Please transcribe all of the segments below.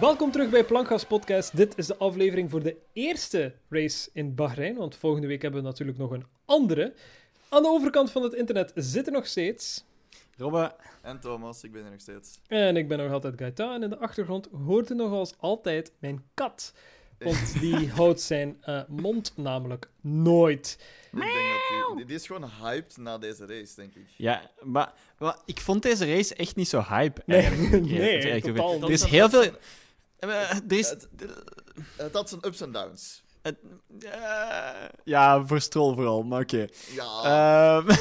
Welkom terug bij Plankgas Podcast. Dit is de aflevering voor de eerste race in Bahrein, want volgende week hebben we natuurlijk nog een andere. Aan de overkant van het internet zitten nog steeds... Robbe. En Thomas, ik ben er nog steeds. En ik ben nog altijd Gaeta. En in de achtergrond hoort u nog als altijd mijn kat. Want die houdt zijn uh, mond namelijk nooit. Ik denk dat die, die, is gewoon hyped na deze race, denk ik. Ja, maar, maar ik vond deze race echt niet zo hype. Nee, eigenlijk. nee, totaal Er is heel veel... Eh, Er is... Het had zijn ups en downs. het- eh, ja, voor Stroll vooral, maar oké. Ja, Ehm,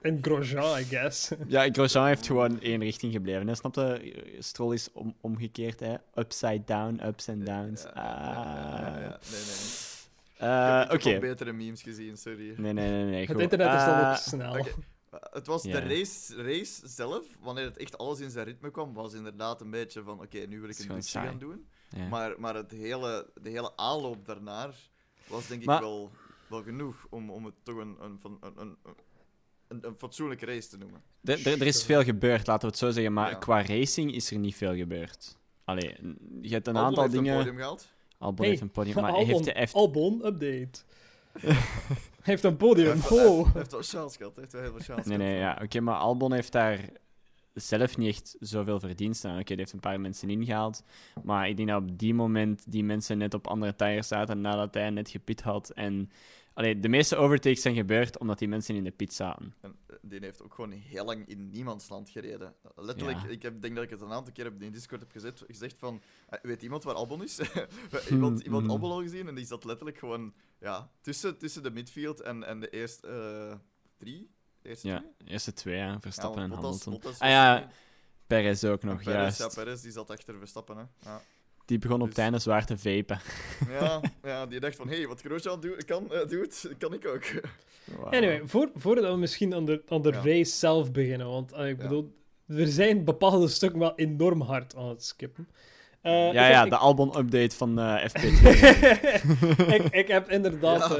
En Grosjean, I guess. ja, Grosjean heeft gewoon één richting gebleven. Hè. Snap je? Stroll is om, omgekeerd, hè. Upside down, ups and downs. ja, ja, ja, ja, ja. Ah. Nee, nee. Eh, ik heb Oké. nog betere memes gezien, sorry. Nee, nee, nee, nee. Het internet is dan Eh, ook snel. oké. Het was Ja. de race, race zelf, wanneer het echt alles in zijn ritme kwam, was inderdaad een beetje van: oké, nu wil ik een dutje gaan doen. ja. Maar, maar het hele, de hele aanloop daarnaar was denk ik Maar- wel, wel genoeg om, om het toch een, een, van- een, een, een, een fatsoenlijke race te noemen. Er, er, er is veel gebeurd, laten we het zo zeggen, maar Ja. qua racing is er niet veel gebeurd. Allee, je hebt een Albon aantal heeft dingen. een podium gehaald. Albon Hey, heeft een podium, maar Albon, heeft heeft... Albon, update. Hij heeft een podium. Hij heeft- Oh. Hij heeft wel chance gehad, hij heeft wel heel veel chance Nee, gehad. nee, ja, oké, maar Albon heeft daar zelf niet echt zoveel verdiensten aan. Oké, die heeft een paar mensen ingehaald, maar ik denk dat op die moment die mensen net op andere tires zaten nadat hij net gepit had. En allee, de meeste overtakes zijn gebeurd omdat die mensen in de pit zaten. En eh, die heeft ook gewoon heel lang in niemands land gereden. Letterlijk, Ja. ik heb, denk dat ik het een aantal keer op in Discord heb gezet, gezegd van... eh, weet iemand waar Albon is? iemand iemand Hmm. Albon al gezien en die zat letterlijk gewoon ja, tussen, tussen de midfield en, en de eerste eh, drie. De eerste Ja, de eerste twee, ja, Verstappen Ja, en Bottas- Hamilton. Bottas Ah ja, er. Perez ook nog, Perez, juist. Ja, Perez die zat achter Verstappen. Hè. Ja. Die begon op het Dus- einde zwaar te vapen. Ja, ja, die dacht van, hé, hey, wat Grosjean doet, kan, eh, doet, kan ik ook. Anyway, voor, voordat we misschien aan de, aan de Ja. race zelf beginnen, want eh, ik Ja. bedoel, er zijn bepaalde stukken wel enorm hard aan het skippen. Eh, Ja, ik ja, de Albon-update van eh FP2. ik, ik heb inderdaad. Ja.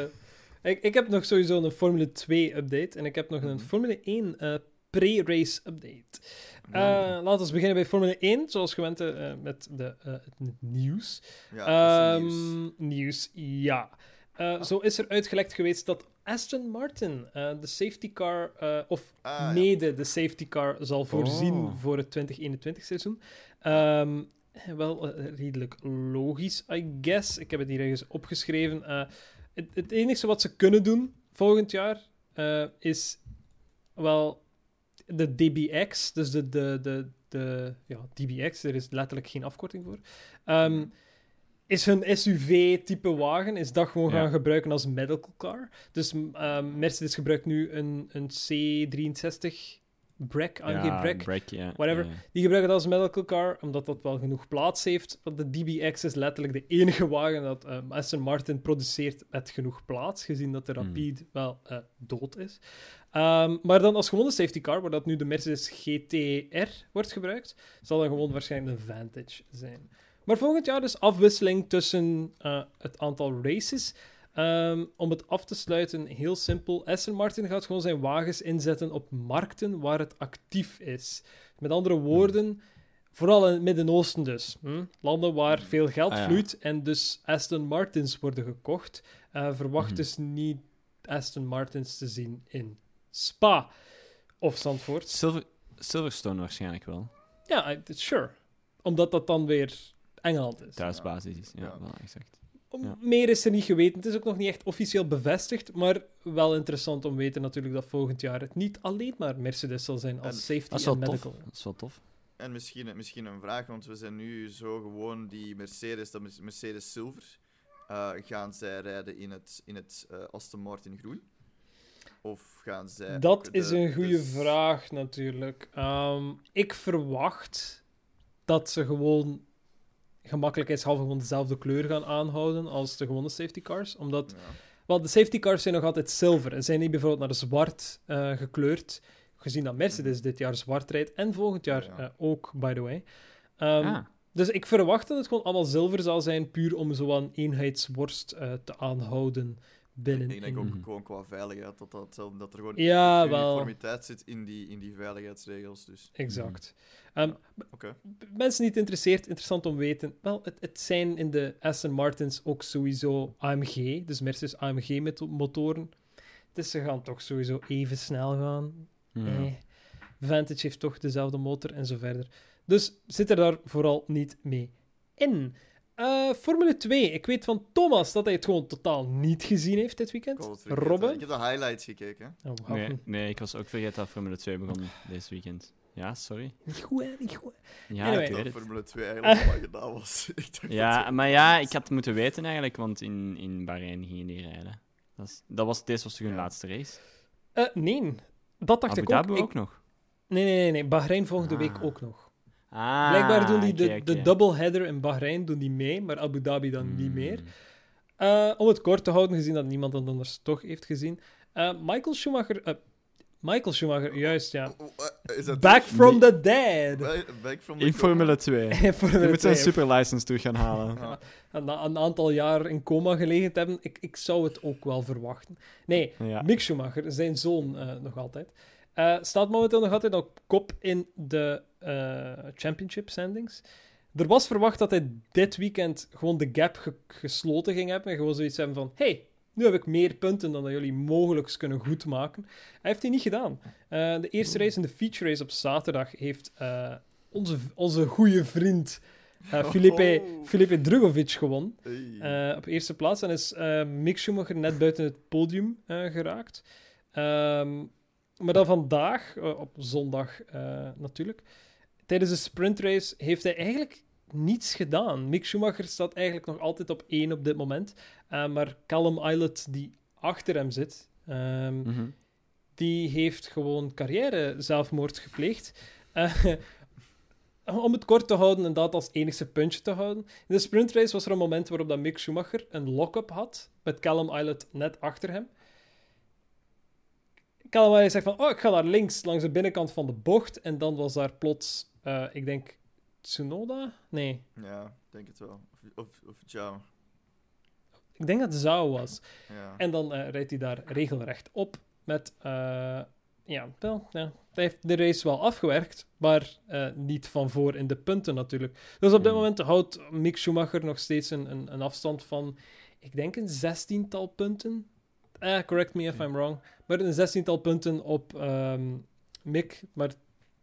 eh, ik, ik heb nog sowieso een Formule 2 update en ik heb nog een Mhm. Formule 1 eh, pre-race update. Eh, laten we beginnen bij Formule 1, zoals gewend eh, met de, eh, het nieuws. Ja, nieuws. Ehm, nieuws, ja. Eh, Zo is er uitgelekt geweest dat Aston Martin eh, de safety car, eh, of Ah, ja. mede de safety car, zal voorzien Oh. voor het 2021 seizoen. Ehm, wel eh, redelijk logisch, I guess. Ik heb het hier ergens opgeschreven. Eh, het, het enige wat ze kunnen doen volgend jaar eh, is wel de DBX, dus de, de, de, de ja, DBX, er is letterlijk geen afkorting voor. Ehm, is hun SUV-type wagen, is dat gewoon Ja. gaan gebruiken als medical car. Dus ehm, Mercedes gebruikt nu een, een C63 Brek, AMG ja, break, whatever. Die gebruiken dat als medical car, omdat dat wel genoeg plaats heeft. Want de DBX is letterlijk de enige wagen dat ehm, Aston Martin produceert met genoeg plaats, gezien dat de Hmm. Rapide wel eh, dood is. Ehm, maar dan als gewone safety car, waar dat nu de Mercedes GTR wordt gebruikt, zal dan gewoon waarschijnlijk een Vantage zijn. Maar volgend jaar dus afwisseling tussen eh, het aantal races. Ehm, om het af te sluiten, heel simpel. Aston Martin gaat gewoon zijn wagens inzetten op markten waar het actief is. Met andere woorden, vooral in het Midden-Oosten dus. Hm? Landen waar veel geld Ah, ja. vloeit en dus Aston Martins worden gekocht. Eh, verwacht Mhm. dus niet Aston Martins te zien in Spa of Zandvoort. Silver, Silverstone waarschijnlijk wel. Ja, I- sure. Omdat dat dan weer Engeland is. Thuisbasis is. Ja, Ja. wel, exact. Ja. Meer is er niet geweten. Het is ook nog niet echt officieel bevestigd, maar wel interessant om te weten natuurlijk dat volgend jaar het niet alleen maar Mercedes zal zijn als En- safety en tof. medical. Dat is wel tof. En misschien, misschien een vraag, want we zijn nu zo gewoon die Mercedes, dat Mer- Mercedes Silver. eh, gaan zij rijden in het, in het eh, Aston Martin groen? Of gaan zij. Dat de- is een goede de- vraag natuurlijk. Ehm, ik verwacht dat ze gewoon gemakkelijkheidshalve gewoon dezelfde kleur gaan aanhouden als de gewone safety cars. Omdat Ja. Wel, de safety cars zijn nog altijd zilver en zijn niet bijvoorbeeld naar zwart eh, gekleurd. Gezien dat Mercedes dit jaar zwart rijdt en volgend jaar Ja. eh, ook, by the way. Ehm, ah, Dus ik verwacht dat het gewoon allemaal zilver zal zijn, puur om zo een eenheidsworst eh, te aanhouden binnen. Ik denk ook Mhm. gewoon qua veiligheid dat, dat, hetzelfde- dat er gewoon Ja, wel. uniformiteit zit in die, in die veiligheidsregels. Dus Exact. Ehm, oké. b- mensen niet interesseert, interessant om weten. Wel, het, het zijn in de Aston Martins ook sowieso AMG, dus Mercedes AMG-motoren. Dus ze gaan toch sowieso even snel gaan. Eh, Vantage heeft toch dezelfde motor en zo verder. Dus zit er daar vooral niet mee in. Eh, Formule 2. Ik weet van Thomas dat hij het gewoon totaal niet gezien heeft dit weekend. Robin? Ik heb de highlights gekeken. Oh. Nee, nee, ik was ook vergeten dat Formule 2 begon deze weekend. Ja, sorry. Niet goed, hè? Niet goed. Ja, Anyway. ik weet Dat het. Formule 2 eigenlijk al gedaan was. Ik dacht Ja, dat- maar ja, ik had het moeten weten eigenlijk, want in, in Bahrein gingen die rijden. Dat, is, dat was, deze was toch hun Ja. laatste race? Eh, nee, dat dacht Abu ik Dhabi ook. ook, Ik- nog? Nee, nee, nee, nee. Bahrein volgende Ah. week ook nog. Ah, Blijkbaar doen die de, de oké. doubleheader in Bahrein doen die mee, maar Abu Dhabi dan niet Hmm. meer. Eh, om het kort te houden, gezien dat niemand dat anders toch heeft gezien. Eh, Michael Schumacher... eh, Michael Schumacher, juist, ja. Is dat Back from the dead. Back, back from the In Formule 2. Voor Je moet zijn superlicense terug gaan halen. Ja. Na een aantal jaar in coma gelegen te hebben, ik, ik zou het ook wel verwachten. Nee, Ja. Mick Schumacher, zijn zoon eh, nog altijd, eh, staat momenteel nog altijd op kop in de eh, championship standings. Er was verwacht dat hij dit weekend gewoon de gap ge- gesloten ging hebben en gewoon zoiets hebben van hey, nu heb ik meer punten dan dat jullie mogelijk kunnen goedmaken. Hij heeft die niet gedaan. Eh, de eerste race en de feature race op zaterdag heeft onze, onze goede vriend Filipe, Oh. Filipe Drugovic gewonnen. Op eerste plaats. En is Mick Schumacher net buiten het podium geraakt. Ehm, maar dan vandaag, eh, op zondag eh, natuurlijk, tijdens de sprintrace heeft hij eigenlijk niets gedaan. Mick Schumacher staat eigenlijk nog altijd op één op dit moment. Eh, maar Callum Islet, die achter hem zit, ehm, Mhm. die heeft gewoon carrière zelfmoord gepleegd. Om het kort te houden en dat als enigste puntje te houden. In de sprintrace was er een moment waarop dat Mick Schumacher een lock-up had, met Callum Islet net achter hem. Islet zegt van, oh, ik ga naar links, langs de binnenkant van de bocht. En dan was daar plots, eh, ik denk, Tsunoda? Nee, Ja, denk het wel. Of, of, of ik denk dat het Zhao was. Ja. En dan eh, rijdt hij daar regelrecht op met... eh, ja, wel, ja, hij heeft de race wel afgewerkt, maar niet van voor in de punten natuurlijk. Dus op dit Hmm. moment houdt Mick Schumacher nog steeds een, een, een afstand van, ik denk een zestiental punten. Eh, correct me if. I'm wrong. Maar een zestiental punten op ehm, Mick. Maar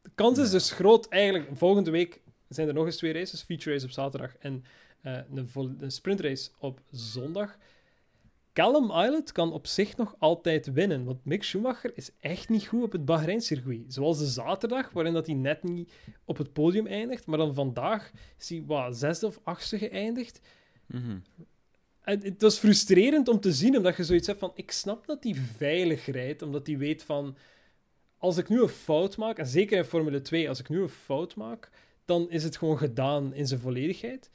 de kans is dus groot. Eigenlijk, volgende week zijn er nog eens twee races. Feature race op zaterdag en eh, een, een sprintrace op zondag. Callum Islet kan op zich nog altijd winnen, want Mick Schumacher is echt niet goed op het Bahrein-circuit. Zoals de zaterdag, waarin dat hij net niet op het podium eindigt, maar dan vandaag is hij wat, zesde of achtste geëindigd. En het was frustrerend om te zien, omdat je zoiets hebt van... Ik snap dat hij veilig rijdt, omdat hij weet van... Als ik nu een fout maak, en zeker in Formule 2, als ik nu een fout maak, dan is het gewoon gedaan in zijn volledigheid.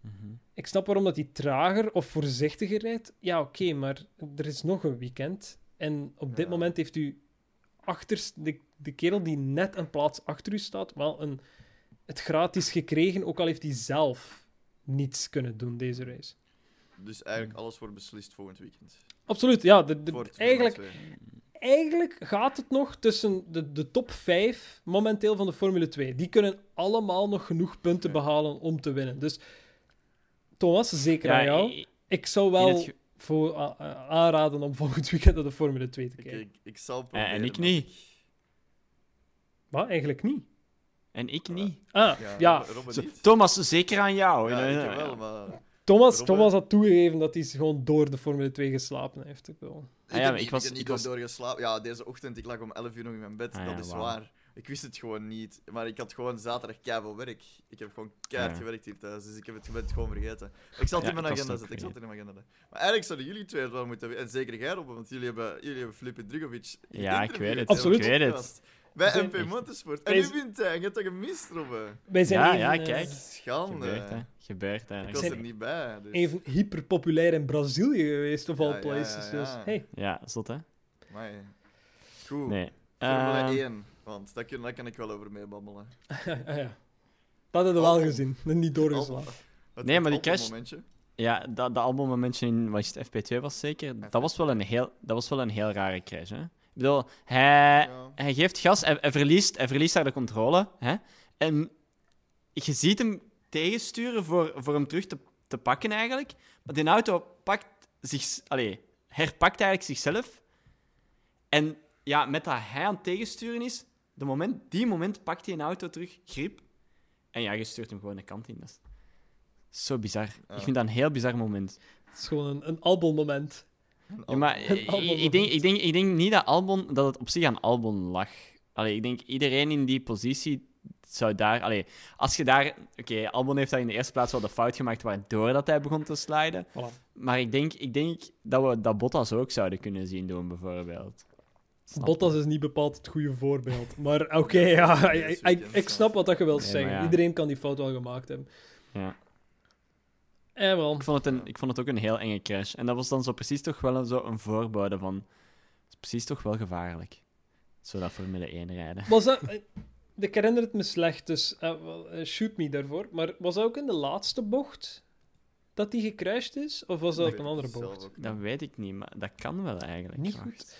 Mhm. Ik snap waarom dat hij trager of voorzichtiger rijdt. Ja, oké, maar er is nog een weekend. En op dit Ja. moment heeft u achter de, de kerel die net een plaats achter u staat, wel een, het gratis gekregen, ook al heeft hij zelf niets kunnen doen deze race. Dus eigenlijk alles wordt beslist volgend weekend. Absoluut, ja. De, de- Voor het eigenlijk, 2. eigenlijk gaat het nog tussen de, de top 5 momenteel van de Formule 2. Die kunnen allemaal nog genoeg punten Ja. behalen om te winnen. Dus Thomas, zeker Ja, aan jou. Ik zou wel voor, aanraden om volgend weekend naar de Formule 2 te kijken. ik, ik zal en proberen. ik niet. Wat? Eigenlijk niet. En ik niet. Ah, Ja. Thomas, zeker aan jou. Ja, Ja, ik wel, maar... Thomas, Thomas had toegegeven dat hij gewoon door de Formule 2 geslapen heeft. Ik bedoel. Ah ja, ik niet- was- niet ik door was- doorgeslapen. Ja, deze ochtend, ik lag om 11 uur nog in mijn bed, Ah dat ja, is waar. Ik wist het gewoon niet, maar ik had gewoon zaterdag keihard werk. Ik heb gewoon keihard Ja. gewerkt hier thuis, dus ik heb het, gewoon vergeten. Ik zal het Ja, in mijn was agenda zetten, ik zal het in mijn agenda zetten. Maar eigenlijk zouden jullie twee het wel moeten weten, en zeker jij, Robben, want jullie hebben, jullie hebben Filipe Drugovic Ja, ik weet het. Absoluut. Ik weet het. Bij Zijn- MP Motorsport. En nu wint hij, je hebt dat gemist, Robben. Wij zijn Ja, even, ja, eh, kijk. Schande. Gebeurt, hè. Gebeurt, Ik eigenlijk. was Zijn- er niet bij. Dus. even hyperpopulair in Brazilië geweest, of Ja, all places. ja, ja. Dus, hey. Ja, zot, hè? Amai. Goed. Nee. Formule Ehm, 1, want daar, kun, daar kan ik wel over meebabbelen. ah, ja. Dat hadden we wel Oh. gezien. en Niet doorgeslagen. Het- Nee, maar die crash- momentje. Ja, dat, dat albummomentje in wat is het, FP2 was zeker. Dat was, wel een heel, dat was wel een heel rare crash. Hè? Bedoel, hij, Ja. hij geeft gas, hij, hij, verliest, hij verliest daar de controle. Hè? En je ziet hem tegensturen voor, voor hem terug te, te pakken eigenlijk. Maar die auto pakt zich, allee, herpakt eigenlijk zichzelf. En ja, met dat hij aan het tegensturen is, de moment, die moment pakt hij een auto terug, grip. En ja, je stuurt hem gewoon de kant in. Dat is zo bizar. Ja. Ik vind dat een heel bizar moment. Het is gewoon een, een albummoment. Ja, maar ik, denk, ik, denk, ik denk niet dat, Albon, dat het op zich aan Albon lag. Allee, ik denk iedereen in die positie zou daar... Allee, als je daar... Oké, Albon heeft daar in de eerste plaats wel de fout gemaakt waardoor dat hij begon te sliden. Voilà. Maar ik denk, ik denk dat we dat Bottas ook zouden kunnen zien doen, bijvoorbeeld. Snap Bottas is niet bepaald het goede voorbeeld. Maar oké, ja, ik, ik, ik snap wat dat je wilt Nee, zeggen. ja. Iedereen kan die fout wel gemaakt hebben. Ja. Eh, wel. Ik, vond het een, ik vond het ook een heel enge crash. En dat was dan zo precies toch wel een, zo een voorbode van... Het is precies toch wel gevaarlijk. Zo dat Formule 1 rijden. Was dat... eh, Ik herinner het me slecht, dus eh, eh, shoot me daarvoor. Maar was dat ook in de laatste bocht dat die gecrashed is? Of was dat op een andere bocht? Dat weet ik niet, maar dat kan wel eigenlijk. Niet Wacht. goed.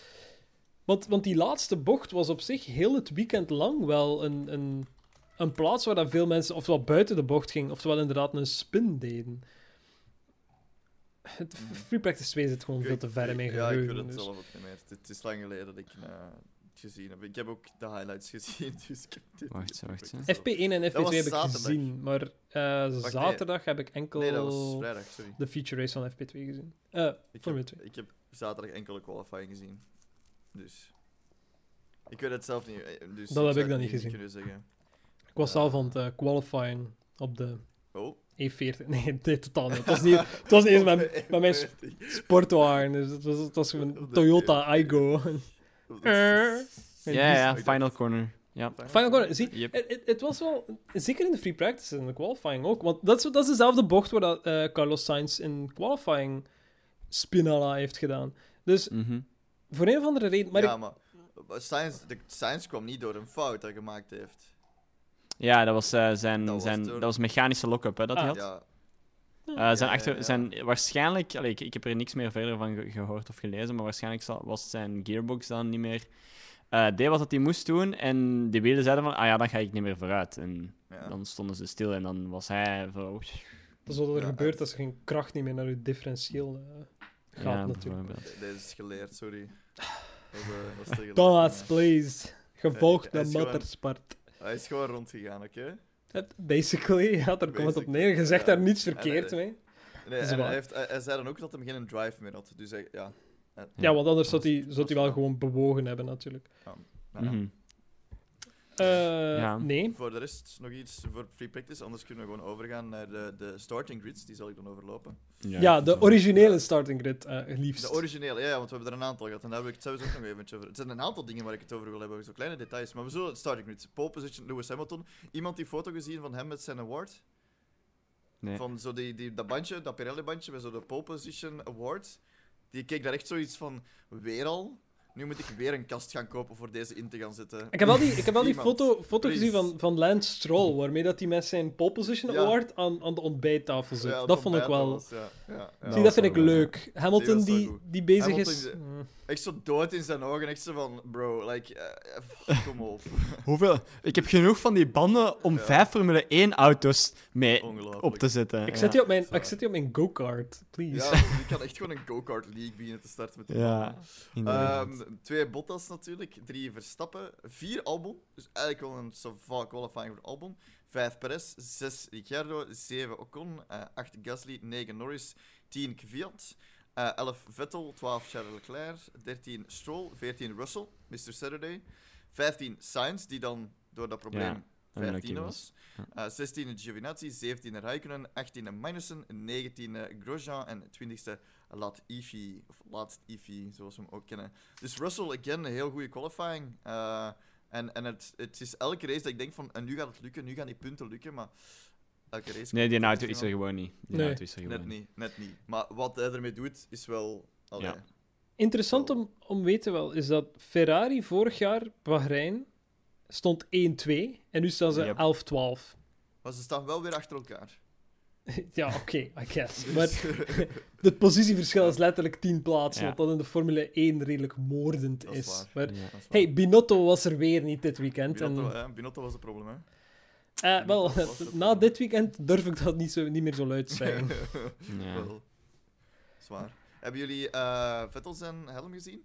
Want, want die laatste bocht was op zich heel het weekend lang wel een, een, een plaats waar dat veel mensen ofwel buiten de bocht gingen, oftewel inderdaad een spin deden. Het. Free Practice 2 zit gewoon Ik- veel te ver in mijn Ja, ik weet het dus- zelf ook niet meer. Het, is lang geleden dat ik eh, het gezien heb. Ik heb ook de highlights gezien, dus ik heb dit Wacht, wacht, het hè. zelf. FP1 en Dat FP2 was heb ik zaterdag. gezien, maar eh, nee. zaterdag heb ik enkel Nee, dat was vrijdag, sorry. de feature race van FP2 gezien. Eh Ik Formule heb, 2. ik heb zaterdag enkele qualifying gezien. Dus... Ik weet het zelf niet. Dus Dat heb ik dan niet gezien. zeggen. Ik was zelf aan het eh, qualifying op de. E40. Nee, nee, totaal niet. Het was niet, het was niet eens mijn, met mijn sportwagen. Dus het was, het was een Toyota Aygo. Ja, ja, final corner. Ja. Final corner. Zie, Yep. het, het, het was wel... Zeker in de free practice en de qualifying ook. Want dat is, dat is dezelfde bocht waar dat, eh, Carlos Sainz in qualifying Spinala heeft gedaan. Dus Mhm. voor een of andere reden... Maar ja, ik- maar Science, de Science kwam niet door een fout dat hij gemaakt heeft. Ja, dat was, eh, zijn, Dat was zijn, door- dat was mechanische lock-up hè, dat hij Ah. had. Ja, Eh, zijn, ja, achter, ja. zijn waarschijnlijk, allee, ik, ik heb er niks meer verder van ge- gehoord of gelezen, maar waarschijnlijk zal, was zijn gearbox dan niet meer. eh deed wat dat hij moest doen en de wielen zeiden van, ah ja, dan ga ik niet meer vooruit. En ja. dan stonden ze stil en dan was hij zo. dat is wat er Ja, gebeurt als er geen kracht niet meer naar je differentieel gaat, ja, natuurlijk. Deze is geleerd, sorry. Dat, Thomas, please. Gevolgd naar motorsport. Hij is gewoon rondgegaan, oké? Basically, ja, daar komt het op Basically, neer. Je zegt ja. daar niets verkeerd mee. Nee, en hij, heeft, hij, hij zei dan ook dat hij geen drive meer had. Dus hij, ja. Ja, want anders zou hij, zou hij wel gewoon bewogen hebben, natuurlijk. nou ja. Mhm. Eh, Ja. Nee. Voor de rest nog iets voor free practice, anders kunnen we gewoon overgaan naar de, de starting grids. Die zal ik dan overlopen. Ja, ik de originele starting grid, eh liefst. De originele, ja, ja, want we hebben er een aantal gehad. En daar wil ik het zelfs ook nog even over. Het zijn een aantal dingen waar ik het over wil hebben, zo kleine details. Maar we zullen het starting grids. Pole position, Lewis Hamilton. Iemand die foto gezien van hem met zijn award? Nee. Van zo die, die, dat bandje, dat Pirelli-bandje met zo de pole position award. Die keek daar echt zoiets van, weer al? Nu moet ik weer een kast gaan kopen voor deze in te gaan zetten. Ik heb wel die, ik heb wel die foto, foto gezien van, van Lance Stroll, waarmee dat hij met zijn pole position Ja. award aan, aan de ontbijttafel zit. Ja, dat vond ik wel... was, ja, ja, ja. Zie, dat vind ik leuk. Hamilton die, die bezig Hamilton is... Echt zo dood in zijn ogen, echt zo van, bro, like, eh, kom op. Hoeveel? Ik heb genoeg van die banden om Ja. vijf Formule 1 auto's mee Ongelooflijk. op te zetten. Ik ja. zet die op mijn, ik zet die op mijn go-kart, please. Ja, ik kan echt gewoon een go-kart league beginnen te starten met die Ja. Ehm, twee Bottas natuurlijk, drie Verstappen, vier Albon, dus eigenlijk wel een so qualifying voor Albon. Vijf Perez, zes Ricciardo, zeven Ocon, eh, acht Gasly, negen Norris, tien Kvyat, eh 11 Vettel, 12 Charles Leclerc, 13 Stroll, 14 Russell, Mr. Saturday, 15 Sainz, die dan door dat probleem Ja, unlucky 15 was. was. Eh 16 Giovinazzi, 17 Raikkonen, 18 Magnussen, 19 Grosjean en 20e Latifi, of Latifi, zoals we hem ook kennen. Dus Russell, again, een heel goede qualifying. Eh, en en het, het is elke race dat ik denk van, en nu gaat het lukken, nu gaan die punten lukken, maar elke race... Nee, die auto is er gewoon niet. Die Nee. auto is er gewoon Net niet, net niet. Maar wat hij ermee doet, is wel... allee, Ja. Interessant om, om weten wel, is dat Ferrari vorig jaar, Bahrein, stond 1-2 en nu staan ze Yep. 11-12. Maar ze staan wel weer achter elkaar. ja, oké, I guess. Maar het positieverschil is letterlijk 10 plaatsen, Ja. wat dat in de Formule 1 redelijk moordend Dat is is. waar. Maar, Ja. Dat is waar. hey, Binotto was er weer niet dit weekend. Binotto, en, hè, Binotto was het probleem, hè? Eh, wel, na dit weekend durf ik dat niet, zo, niet meer zo luid te zeggen. Ja. Wel. Zwaar. Hebben jullie eh Vettel zijn helm gezien?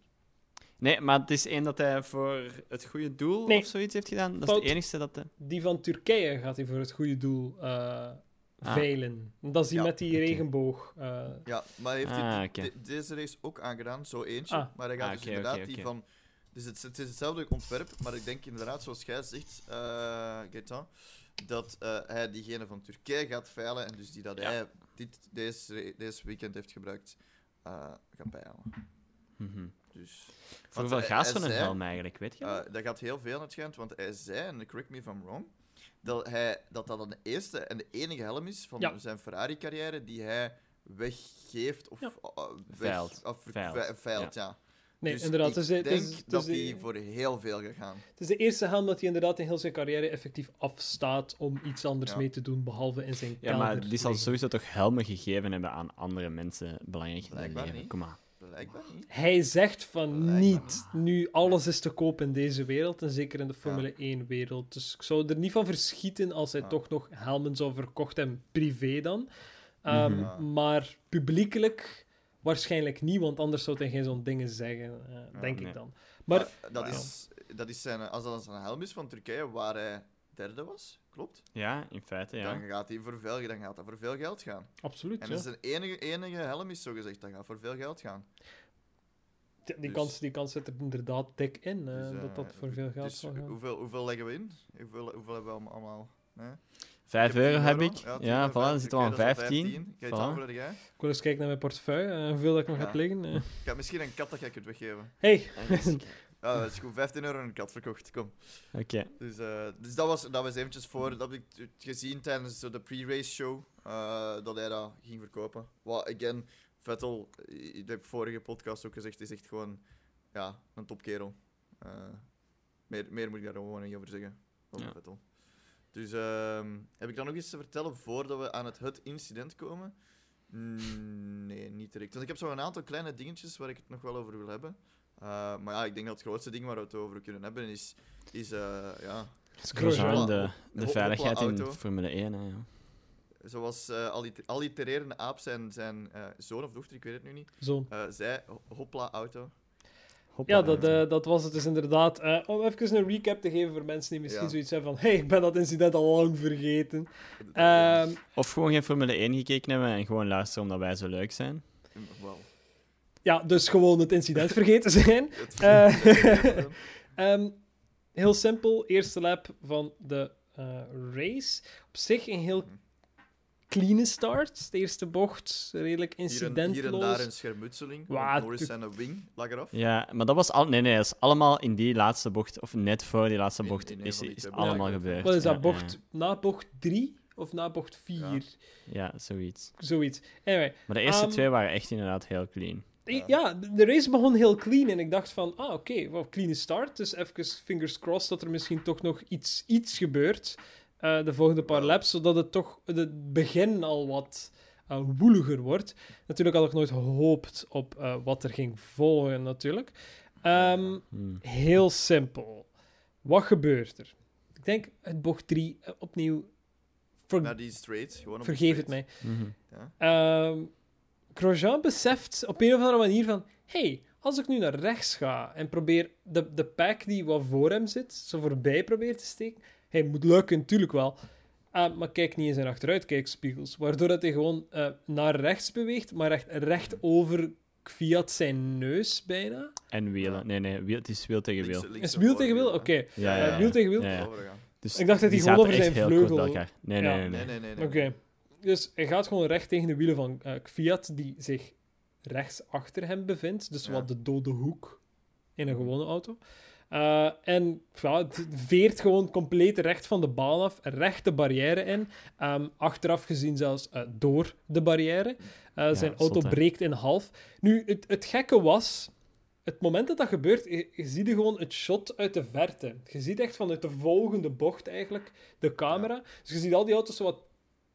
Nee, maar het is één dat hij voor het goede doel Nee. of zoiets heeft gedaan. Dat is het enigste dat... hij- Die van Turkije gaat hij voor het goede doel eh veilen. Dat is die Ja, met die oké. regenboog. eh, Ja, maar hij heeft Ah, dit- oké. de- deze race ook aangedaan, zo eentje. Ah. Maar hij gaat Ah, dus oké, inderdaad oké, die oké. van... Dus het, het is hetzelfde ontwerp, maar ik denk inderdaad, zoals jij zegt, eh Gaëtan, dat eh, hij diegene van Turkije gaat veilen en dus die dat Ja. hij dit, deze, deze weekend heeft gebruikt, eh, gaat bijhalen. Mhm. Dus, Voor hoeveel gaat zo'n helm eigenlijk, weet je? eh, dat? gaat heel veel het schijnt, want hij zei, en correct me if I'm wrong, dat hij, dat, dat de eerste en de enige helm is van Ja. zijn Ferrari-carrière die hij weggeeft of Ja. uh, uh, weg, Veilt. of ver- Veilt. ve- veilt, ja. Nee, Dus inderdaad. Ik denk is dat hij voor heel veel gaat gaan. Het is de eerste helm dat hij inderdaad in heel zijn carrière effectief afstaat om iets anders Ja. mee te doen, behalve in zijn Ja, maar die zal sowieso toch helmen gegeven hebben aan andere mensen belangrijk in leven. Kom maar. Blijkbaar niet. Hij zegt van Blijkbaar. niet, nu alles is te koop in deze wereld, en zeker in de Formule 1-wereld. Dus ik zou er niet van verschieten als hij Ja. toch nog helmen zou verkocht hebben, privé dan. Ehm, Mhm. Ja. Maar publiekelijk waarschijnlijk niet, want anders zou hij geen zo'n dingen zeggen, eh, Ja, denk nee. ik dan. Maar dat, is, dat is zijn, als dat zijn helm is van Turkije, waar hij derde was, klopt? Ja, in feite, ja. Dan gaat hij voor veel, dan gaat dat voor veel geld gaan. absoluut, En ja. dat is zijn enige, enige helm is zo gezegd, dat gaat voor veel geld gaan. Die, dus- kans, die kans zit er inderdaad dik in, eh, Dus, eh, dat dat voor veel geld dus zal gaan. hoeveel, hoeveel leggen we in? Hoeveel, hoeveel hebben we allemaal- allemaal? Nee? Vijf heb euro 10 heb ik. Ja, 10 Ja, voilà, dan zitten we aan oké, dat is al 15. Kijk, Voilà. jij? Ik wil eens kijken naar mijn portefeuille, eh, hoeveel dat ik nog Ja. heb liggen. eh. Ik heb misschien een kat dat jij kunt weggeven. Hey, Ja, dat is goed. 15 euro en een kat verkocht. Kom. Oké. Dus, eh, dus dat, was, dat was eventjes voor. Dat heb ik gezien tijdens zo de pre-race show. eh, dat hij dat ging verkopen. Wat, again, Vettel, ik heb vorige podcast ook gezegd, is echt gewoon ja, een topkerel. Eh, meer, meer moet ik daar gewoon niet over zeggen. Over Ja. Vettel. Dus ehm, heb ik dan nog iets te vertellen voordat we aan het, het incident komen? Mm, nee, niet direct. Dus ik heb zo een aantal kleine dingetjes waar ik het nog wel over wil hebben. Eh, maar ja, ik denk dat het grootste ding waar we het over kunnen hebben is, is eh, ja, de, de veiligheid in auto. Formule 1. Hè, ja. zoals eh alliter- allitererende aap zijn, zijn eh, zoon of dochter, ik weet het nu niet, eh zei, ho- hopla auto. Hoppa, Ja, dat, eh, dat was het dus inderdaad. Eh, om even een recap te geven voor mensen die misschien Ja. zoiets hebben van hey, ik ben dat incident al lang vergeten. Ehm, Of gewoon geen Formule 1 gekeken hebben en gewoon luisteren omdat wij zo leuk zijn. Wel. ja, dus gewoon het incident vergeten zijn. Eh, Ehm, heel simpel, eerste lap van de eh, race. Op zich een heel clean start. De eerste bocht, redelijk hier, en, incidentloos. hier en daar een schermutseling. Norris tu- zijn wing lag eraf. Ja, maar dat was al... Nee, nee, dat is allemaal in die laatste bocht, of net voor die laatste bocht, in een is, allemaal gebeurd. Wat is dat, Ja, bocht, na bocht 3 of na bocht 4? Ja. Zoiets. Zoiets. Anyway, Maar de eerste Ehm, twee waren echt inderdaad heel clean. Ja. Ja, de de race begon heel clean en ik dacht van, ah oké, wel clean start. Dus even fingers crossed dat er misschien toch nog iets, iets gebeurt de volgende paar laps, zodat het toch het begin al wat eh, woeliger wordt. Natuurlijk had ik nooit gehoopt op eh, wat er ging volgen natuurlijk. Ehm, Hmm. heel simpel. Wat gebeurt er? Ik denk het bocht 3 opnieuw. Ver- Naar die straight. Gewoon op de vergeef het mij. Grosjean beseft op een of andere manier van... hey, als ik nu naar rechts ga en probeer de, de pack die wat voor hem zit, zo voorbij probeer te steken... Hij moet lukken, natuurlijk wel. Ah, maar kijk niet in zijn achteruitkijkspiegels. Waardoor dat hij gewoon eh, naar rechts beweegt, maar echt recht over Fiat zijn neus bijna. En wielen. Nee, nee, wiel, het is wiel tegen wiel. links Is en wiel tegen wiel? Oké. Ja, ja, Eh, ja. wiel tegen wiel? Ja, ja. Overgaan. Dus Ik dacht dat hij gewoon over zijn vleugel-. Nee, Ja. nee, nee. Nee, nee, nee. nee. Oké. Dus hij gaat gewoon recht tegen de wielen van eh, Fiat, die zich rechts achter hem bevindt. Dus Ja. wat de dode hoek in een gewone auto. Eh, en ja, het veert gewoon compleet recht van de baan af, recht de barrière in. Ehm, achteraf gezien zelfs eh, door de barrière. Eh, zijn auto breekt in half. Nu, het, het gekke was, het moment dat dat gebeurt, je, je ziet gewoon het shot uit de verte. Je ziet echt vanuit de volgende bocht eigenlijk de camera. Dus je ziet al die auto's zo wat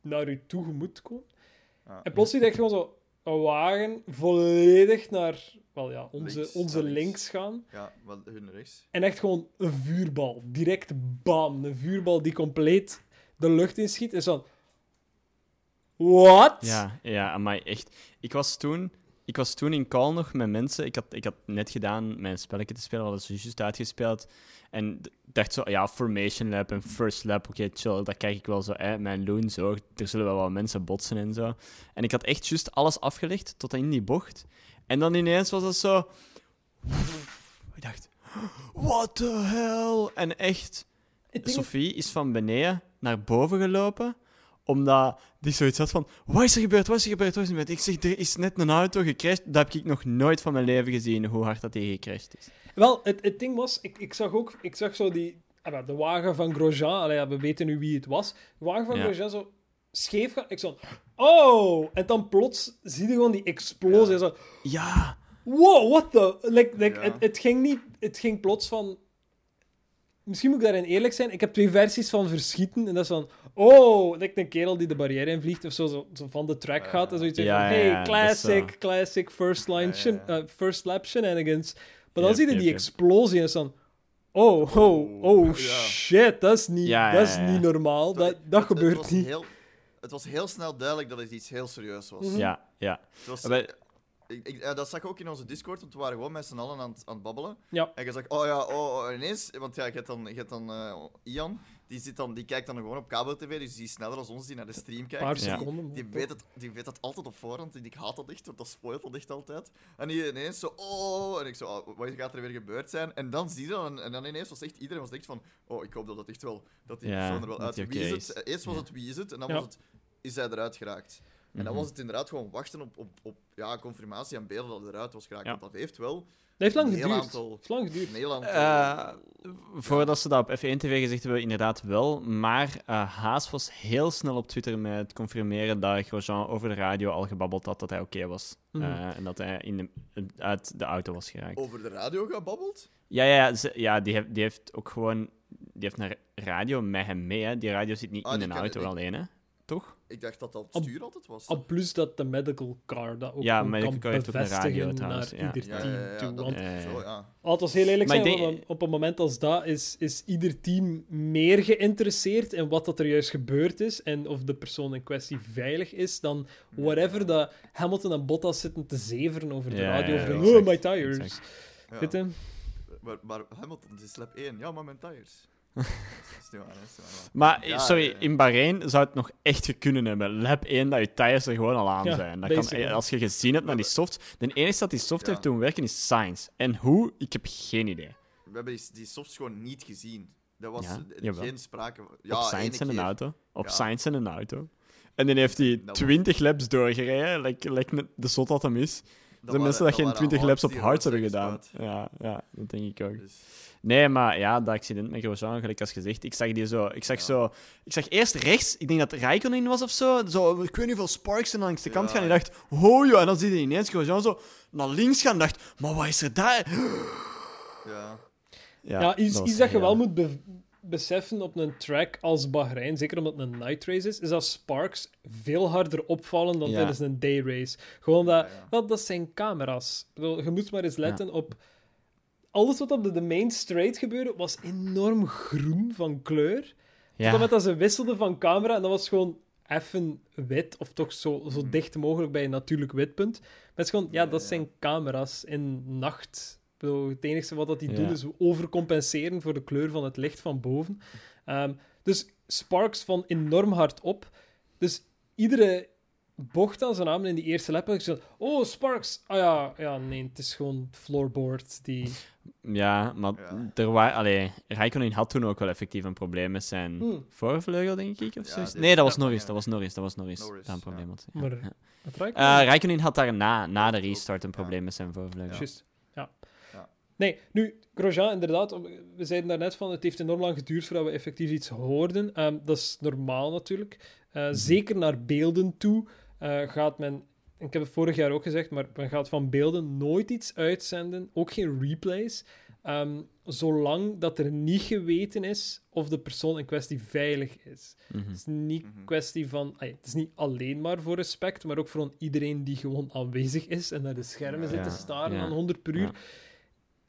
naar u toegemoet komen. Ja. En plots zie je echt gewoon zo wagen volledig naar wel, ja, onze, Links, onze naar links. links gaan. Ja, wat hun rechts. En echt gewoon een vuurbal. Direct bam. Een vuurbal die compleet de lucht inschiet. En zo. Wat? Ja, ja, maar echt. Ik was toen, ik was toen in call nog met mensen. Ik had, ik had net gedaan mijn spelletje te spelen, we hadden ze juist uitgespeeld. En dacht zo, ja, Formation Lab en First Lab, oké, chill, dat krijg ik wel zo, hè, mijn loon zo. Er zullen wel wat mensen botsen en zo. En ik had echt juist alles afgelegd tot in die bocht. En dan ineens was het zo. Ik dacht, what the hell? En echt. Sophie is van beneden naar boven gelopen, omdat die zoiets had van... Wat is er gebeurd? Wat is er gebeurd? Wat is er gebeurd? Ik zeg, er is net een auto gecrashed. Dat heb ik nog nooit van mijn leven gezien, hoe hard dat die gecrashed is. Wel, het, het ding was, ik, ik zag ook, ik zag zo die, ah, de wagen van Grosjean, allee, we weten nu wie het was, de wagen van Ja. Grosjean zo scheef gaan, ik zo, oh, en dan plots zie je gewoon die explosie, Ja. zo, Ja, wow, what the, like, like, Ja. het, het ging niet, het ging plots van, misschien moet ik daarin eerlijk zijn, ik heb twee versies van verschieten, en dat is van, oh, like een kerel die de barrière invliegt, of zo, zo, zo van de track Ja. gaat, en zoiets Ja, van, hey, ja, dat classic, zo. classic first line, Ja, shen- ja, ja. eh, first lap shenanigans, maar dan Yep, zie je yep, die yep. explosie en is dan... Oh, oh, oh, Ja. shit, dat is niet, Ja, dat ja, is ja. niet normaal. Dat, dat Het- gebeurt het was niet. Heel, het was heel snel duidelijk dat het iets heel serieus was. Mhm. ja, ja. Het was, Maar- ik, ik, ja, dat zag ik ook in onze Discord, want we waren gewoon met z'n allen aan, het- aan het babbelen. Ja. En je zag, oh ja, oh, oh, ineens, want ja, je hebt dan, je hebt dan eh, Ian, die, zit dan, die kijkt dan gewoon op kabel-tv, dus die is sneller dan ons die naar de stream Een kijkt. paar Dus Ja. die, seconden. die, weet het, die weet dat altijd op voorhand en ik haat dat echt, want dat spoilt dat echt altijd. En die ineens zo, oh, en ik zo, oh, wat gaat er weer gebeurd zijn? En dan zie je dat, en, dan ineens was echt, iedereen was echt van, oh, ik hoop dat dat echt wel, dat die Ja, persoon er wel uit Wie is het? Eerst was Ja. het wie is het, en dan Ja. was het, is hij eruit geraakt? En dan Mhm. was het inderdaad gewoon wachten op, op, op ja, confirmatie en beelden dat het eruit was geraakt. Ja. Want dat heeft wel Dat heeft lang Een heel geduurd. aantal- Het heeft lang geduurd. een heel aantal... Eh, Voordat ze dat op F1 TV gezegd hebben, inderdaad wel. Maar eh, Haas was heel snel op Twitter met het confirmeren dat Grosjean over de radio al gebabbeld had dat hij oké was. Mhm. Eh, en dat hij in de, uit de auto was geraakt. over de radio gebabbeld. Ja, ja, ja, ze- ja die, heeft, die heeft ook gewoon... Die heeft een radio met hem mee, hè. Die radio zit niet Ah, in een auto alleen, hè. Toch? Ik dacht dat dat Op- stuur altijd was. Al plus dat de medical car dat ook Ja, medical kan car heeft ook een bevestigen radio trouwens, naar ja. ieder ja, team ja, ja, toe. Want zo, ja. Laten we heel eerlijk zijn, op, een, op een moment als dat is, is ieder team meer geïnteresseerd in wat dat er juist gebeurd is en of de persoon in kwestie veilig is dan whatever dat Hamilton en Bottas zitten te zeveren over de Ja, radio. ja, over ja, oh, exact, my tires. exact. Je? Maar, maar Hamilton, het is lap 1. Ja, maar mijn tires. Dat is niet waar, hè, dat is niet waar. Maar, Ja, sorry, ja. in Bahrein zou het nog echt gekund hebben. Lap 1, dat je tires er gewoon al aan Ja, zijn. Dat kan, als je gezien hebt naar die soft... De enige dat die soft Ja. heeft doen werken is Science. En hoe? Ik heb geen idee. We hebben die, die softs gewoon niet gezien. Dat was geen sprake van... Ja, op Science en een keer. auto. Op Ja. Science en een auto. En dan heeft hij Dat was- 20 laps doorgereden, like, like net de zot dat hem is. Er zijn mensen dat geen waren 20 laps op hards hebben gedaan. Ja, ja, dat denk ik ook. Dus, Nee, maar ja, dat accident met Grosjean, gelijk als gezegd, ik zag die zo, ik zag Ja. zo, ik zag eerst rechts, ik denk dat Raikkonen was of zo, zo, ik weet niet hoeveel sparks en langs de kant Ja. gaan, en ik dacht, oh ja, en dan zie je ineens Grosjean zo naar links gaan, en dacht, maar wat is er daar? ja. Ja, iets, was iets dat je heel- wel moet be- beseffen op een track als Bahrein, zeker omdat het een night race is, is dat sparks veel harder opvallen dan Ja. tijdens een day race. Gewoon dat, Ja, ja. wel, dat zijn camera's. Bedoel, je moet maar eens letten op... Alles wat op de, de main straight gebeurde, was enorm groen van kleur. Tot Ja, en met dat ze wisselden van camera, en dat was gewoon even wit, of toch zo, zo Mhm. dicht mogelijk bij een natuurlijk witpunt. Maar het is gewoon, ja, dat zijn camera's in nacht. Bedoel, het enige wat dat die Ja. doen is overcompenseren voor de kleur van het licht van boven. Ehm, dus sparks van enorm hard op. Dus iedere bocht aan zijn naam in die eerste lap had ik oh, sparks. Ah ja, ja, nee, het is gewoon floorboard die... ja, maar Ja. er waren, allee, Raikkonen had toen ook wel effectief een probleem met zijn Hmm. voorvleugel, denk ik, of Ja, Nee, dat was Norris, dat was Norris, dat was Norris, Norris, dat een probleem ja. had. Maar- Ja. Eh, Raikkonen had daarna, na de restart, een ja. probleem met zijn voorvleugel. Ja. Nee, nu, Grosjean, inderdaad, we zeiden daarnet van, het heeft enorm lang geduurd voordat we effectief iets hoorden. Ehm, dat is normaal natuurlijk. Eh, Zeker naar beelden toe eh, gaat men, ik heb het vorig jaar ook gezegd, maar men gaat van beelden nooit iets uitzenden, ook geen replays, Ehm, zolang dat er niet geweten is of de persoon in kwestie veilig is. Mhm. Het is niet Mhm. kwestie van... ay, het is niet alleen maar voor respect, maar ook voor iedereen die gewoon aanwezig is en naar de schermen zit te Ja, staren ja, aan 100 per uur. ja.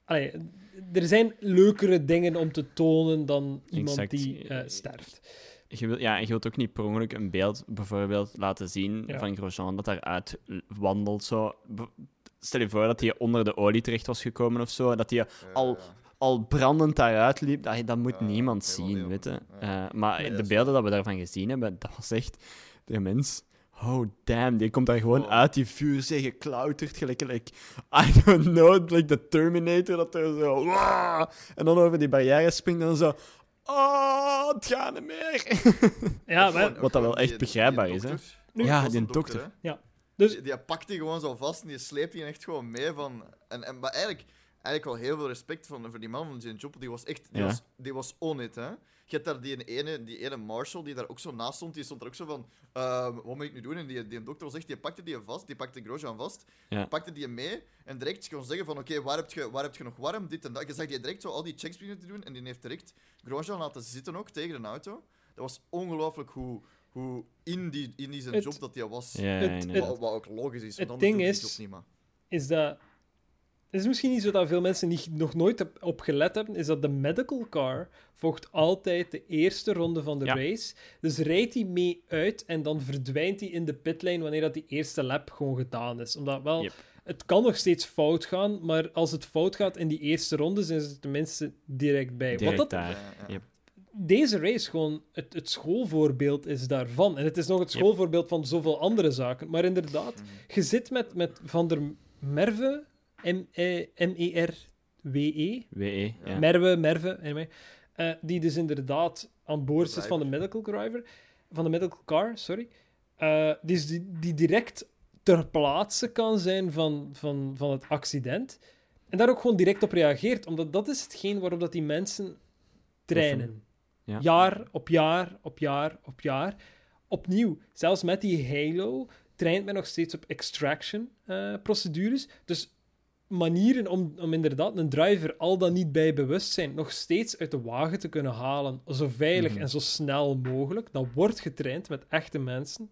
Allee, er zijn leukere dingen om te tonen dan iemand Exact. die eh, sterft. Je wil, ja, en je wilt ook niet per ongeluk een beeld bijvoorbeeld laten zien Ja. van Grosjean dat daaruit wandelt. Zo. Stel je voor dat hij onder de olie terecht was gekomen of zo. Dat hij Ja, al, ja. al brandend daaruit liep. Dat, dat moet Ja, niemand zien, weet je. ja. Eh, maar Nee, de beelden dat we daarvan gezien hebben, dat was echt... De mens... Oh, damn. Die komt daar gewoon Oh. uit die vuurzee geklauterd. Gelijk, like, I don't know, like the Terminator. Dat er zo... "Wah!" en dan over die barrière springt en zo... Oh, het gaat niet meer. Ja, maar, Wat dat wel echt die- begrijpbaar die is, hè. dokter. Nu- ja, die een dokter. hè. dus Die, die pakt die gewoon zo vast en die sleept die echt gewoon mee van... En, en, maar eigenlijk, eigenlijk wel heel veel respect voor, voor die man van zijn job. Die was echt... Die, Ja. was, die was on it, hè. Je hebt daar die ene, die ene Marshall die daar ook zo naast stond. Die stond er ook zo van... ehm, wat moet ik nu doen? En die, die dokter echt... Die pakte die vast. Die pakte Grosjean vast. Ja. Pakte die mee. En direct gewoon zeggen van... Oké, waar, heb je, waar heb je nog warm? Dit en dat. Je zag die direct zo al die checks beginnen te doen. En die heeft direct Grosjean laten zitten ook tegen een auto. Dat was ongelooflijk hoe... Hoe in die, in die zijn Het- job dat hij was. Het- inderdaad. Wat, wat ook logisch is, het want anders ding doe je is- is dat... Het is misschien niet zo dat veel mensen niet, nog nooit op, op gelet hebben, is dat de medical car volgt altijd de eerste ronde van de Ja. race. Dus rijdt hij mee uit en dan verdwijnt hij in de pitlane wanneer dat die eerste lap gewoon gedaan is. Omdat wel, Yep. het kan nog steeds fout gaan, maar als het fout gaat in die eerste ronde, zijn ze tenminste direct bij. Direct Wat dat, daar. Yep. deze race gewoon het, het schoolvoorbeeld is daarvan. En het is nog het Yep. schoolvoorbeeld van zoveel andere zaken. Maar inderdaad, Mhm. je zit met, met Van der Merwe, M- eh, M-E-R-W-E, WE, ja. Merwe, Merve, anyway, eh, die dus inderdaad aan boord is van de medical driver, van de medical car, sorry, Eh, die, is die, die direct ter plaatse kan zijn van, van, van het accident. En daar ook gewoon direct op reageert, omdat dat is hetgeen waarop dat die mensen trainen. Ja. Jaar op jaar op jaar op jaar. Opnieuw, zelfs met die Halo traint men nog steeds op extraction-procedures. dus manieren om, om inderdaad een driver al dan niet bij bewustzijn nog steeds uit de wagen te kunnen halen, zo veilig Mhm. en zo snel mogelijk. Dat wordt getraind met echte mensen.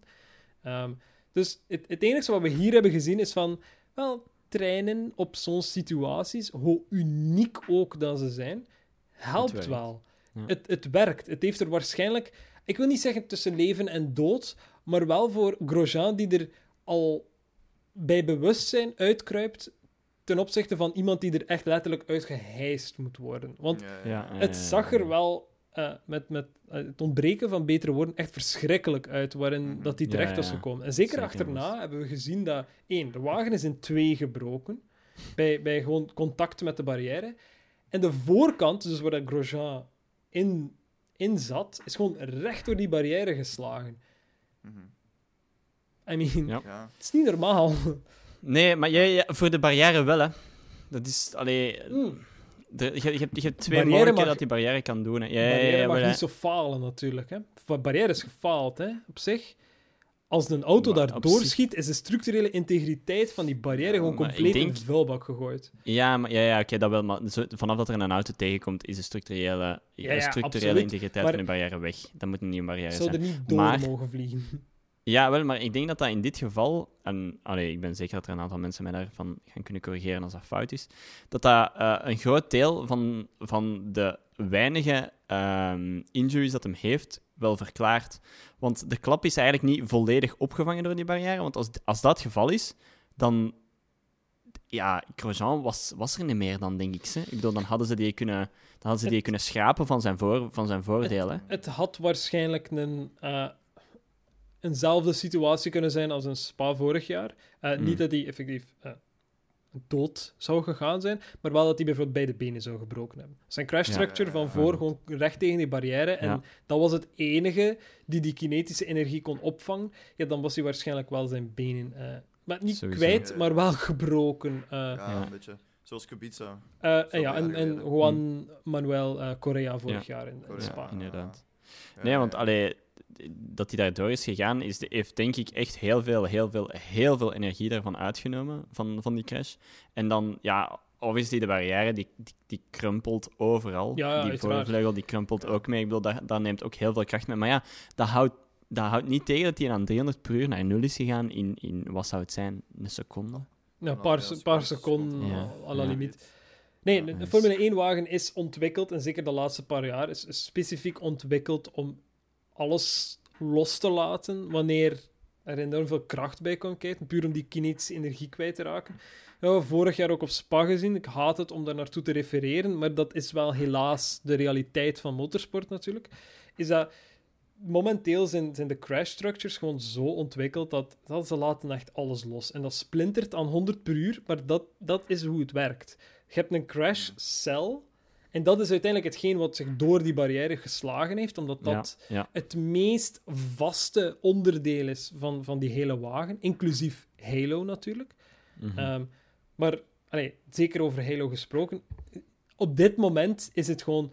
Ehm, dus het, het enige wat we hier hebben gezien is van, wel, trainen op zo'n situaties, hoe uniek ook dat ze zijn, helpt wel. Ja. Het, het werkt. Het heeft er waarschijnlijk, ik wil niet zeggen tussen leven en dood, maar wel voor Grosjean die er al bij bewustzijn uitkruipt ten opzichte van iemand die er echt letterlijk uitgehijst moet worden. Want Ja, het zag er wel eh, met, met eh, het ontbreken van betere woorden echt verschrikkelijk uit waarin Mhm. dat hij terecht ja, was gekomen. En zeker Zeker achterna was. hebben we gezien dat, één, de wagen is in twee gebroken bij, bij gewoon contact met de barrière. En de voorkant, dus waar dat Grosjean in, in zat, is gewoon recht door die barrière geslagen. Mhm. I mean. Ja. het is niet normaal. Nee, maar jij, voor de barrière wel, hè. Dat is... Allee... Mm. er- je, je, hebt, je hebt twee Barrière mogelijkheden mag- dat die barrière kan doen. Hè. Ja, barrière ja, mag niet zo falen, natuurlijk. Hè. Barrière is gefaald, hè, op zich. Als een auto Maar daar doorschiet, is de structurele integriteit van die barrière gewoon maar compleet in de vuilbak gegooid. Ja, maar, ja, ja oké, dat wel. Maar zo- vanaf dat er een auto tegenkomt, is de structurele, de structurele absoluut. integriteit Maar- van de barrière weg. Dat moet een barrière Zou zijn. er niet door Maar- mogen vliegen. Ja, wel, maar ik denk dat dat in dit geval, en allee, ik ben zeker dat er een aantal mensen mij daarvan gaan kunnen corrigeren als dat fout is, dat dat eh, een groot deel van, van de weinige ehm, injuries dat hem heeft, wel verklaart. Want de klap is eigenlijk niet volledig opgevangen door die barrière, want als, als dat het geval is, dan... Ja, Grosjean was, was er niet meer dan, denk ik. Ze. Ik bedoel, dan hadden ze die kunnen, dan hadden ze die kunnen schrapen van zijn, voor, van zijn voordeel. Hè. Het had waarschijnlijk een, eh, eenzelfde situatie kunnen zijn als een Spa vorig jaar. Eh, Mm. Niet dat hij effectief eh, dood zou gegaan zijn, maar wel dat hij bijvoorbeeld beide benen zou gebroken hebben. Zijn crash Ja. structure van Ja. voor gewoon recht tegen die barrière. En Ja. dat was het enige die die kinetische energie kon opvangen. Ja, dan was hij waarschijnlijk wel zijn benen... eh, maar niet Sowieso. kwijt, Ja. maar wel gebroken. eh. Ja, Ja. een beetje. Zoals Kubica. Eh, en ja, en, en. Juan Manuel eh, Correa vorig Ja. jaar in, in. Spa. Ja, inderdaad. Ja, Nee, want ja. allee, dat hij daardoor is gegaan, is, heeft denk ik echt heel veel, heel veel, heel veel energie daarvan uitgenomen, van, van die crash. En dan, ja, obviously, de barrière die, die, die krumpelt overal. Ja, ja, die voorvleugel die krumpelt ook mee. Ik bedoel, dat, dat neemt ook heel veel kracht mee. Maar ja, dat houdt, dat houdt niet tegen dat hij aan 300 per uur naar nul is gegaan in, in wat zou het zijn? Een seconde? Ja, Nou, een paar, paar seconden. Ja. à la Ja. limiet. Nee, de. Formule 1-wagen is ontwikkeld, en zeker de laatste paar jaar, is specifiek ontwikkeld om alles los te laten wanneer er enorm veel kracht bij komt kijken, puur om die kinetische energie kwijt te raken. We vorig jaar ook op Spa gezien. Ik haat het om daar naartoe te refereren, maar dat is wel helaas de realiteit van motorsport natuurlijk. Is dat momenteel zijn, de crash structures gewoon zo ontwikkeld dat, dat ze laten echt alles los. En dat splintert aan 100 per uur, maar dat, dat is hoe het werkt. Je hebt een crash cell en dat is uiteindelijk hetgeen wat zich door die barrière geslagen heeft, omdat dat Ja, ja. het meest vaste onderdeel is van, van die hele wagen, inclusief Halo natuurlijk. Mhm. Ehm, maar allee, zeker over Halo gesproken, op dit moment is het gewoon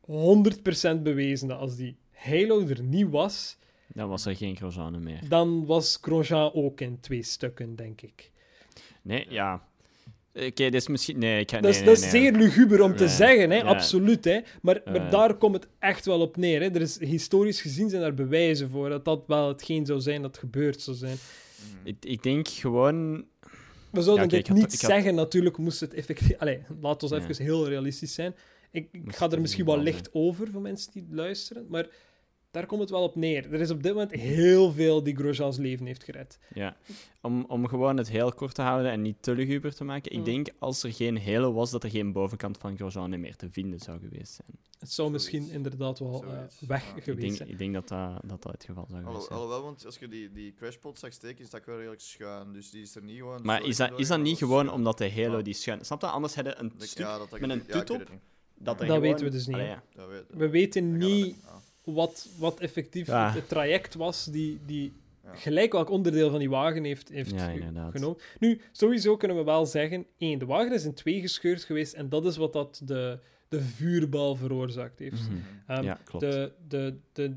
100% bewezen dat als die Halo er niet was, Dan was er geen Grosjean meer. dan was Grosjean ook in twee stukken, denk ik. Nee, ja. Oké, dit is misschien... Nee, ik ga... dat is, nee, dat is nee, nee. zeer luguber om te Nee, zeggen, hè? absoluut. Hè? Maar, maar daar komt het echt wel op neer. Hè? Er is, historisch gezien zijn er bewijzen voor dat dat wel hetgeen zou zijn dat gebeurd zou zijn. Mhm. Ik, ik denk gewoon... We zouden Ja, dit had- niet had- zeggen, natuurlijk moest het effectief... Allee, laat ons even heel realistisch zijn. Ik, ik ga er misschien wel licht over voor mensen die luisteren, maar daar komt het wel op neer. Er is op dit moment heel veel die Grosjean's leven heeft gered. Ja. Om, om gewoon het heel kort te houden en niet te luguber te maken. Ik Mm. denk, als er geen hele was, dat er geen bovenkant van Grosjean meer te vinden zou geweest zijn. Het zou Zoiets. misschien inderdaad wel eh, Zoiets. weg Ja. Ik Ik geweest denk, zijn. ik denk dat, dat, dat dat het geval zou geweest zijn. Alhoewel, want als je die, die crashpot zag steken, is dat wel redelijk schuin. Dus die is er niet gewoon... Maar is dat, is dat niet gewoon schuin. omdat de Halo Ja. die schuin... Snap je? Anders hadden een stuk ja, dat, dat met een tut op, dat er Dat gewoon... weten we dus niet, Allee, ja. Dat weet- We weten dat- niet ja. Wat, wat effectief Ja. het traject was die, die Ja. gelijk welk onderdeel van die wagen heeft, heeft Ja, genomen. Nu, sowieso kunnen we wel zeggen, één, de wagen is in twee gescheurd geweest en dat is wat dat de, de vuurbal veroorzaakt heeft. Mhm. Ehm, Ja, klopt. de, de, de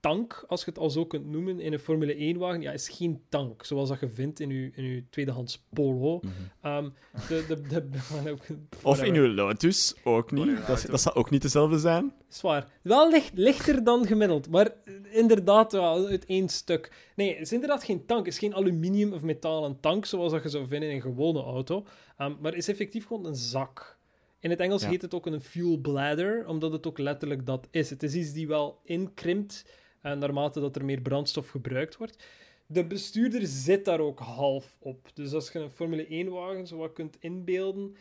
brandstoftank, als je het al zo kunt noemen, in een Formule 1-wagen, ja, is geen tank, zoals dat je vindt in je, in uw tweedehands Polo. Mhm. Ehm, de, de, de, Of in uw Lotus, ook niet. Dat, dat zou ook niet dezelfde zijn. Zwaar. Wel licht, lichter dan gemiddeld, maar inderdaad wel uit één stuk. Nee, het is inderdaad geen tank. Het is geen aluminium of metalen tank, zoals dat je zou vinden in een gewone auto. Ehm, maar het is effectief gewoon een zak. In het Engels Ja. heet het ook een fuel bladder, omdat het ook letterlijk dat is. Het is iets die wel inkrimpt eh, naarmate dat er meer brandstof gebruikt wordt. De bestuurder zit daar ook half op. Dus als je een Formule 1-wagen zo wat kunt inbeelden,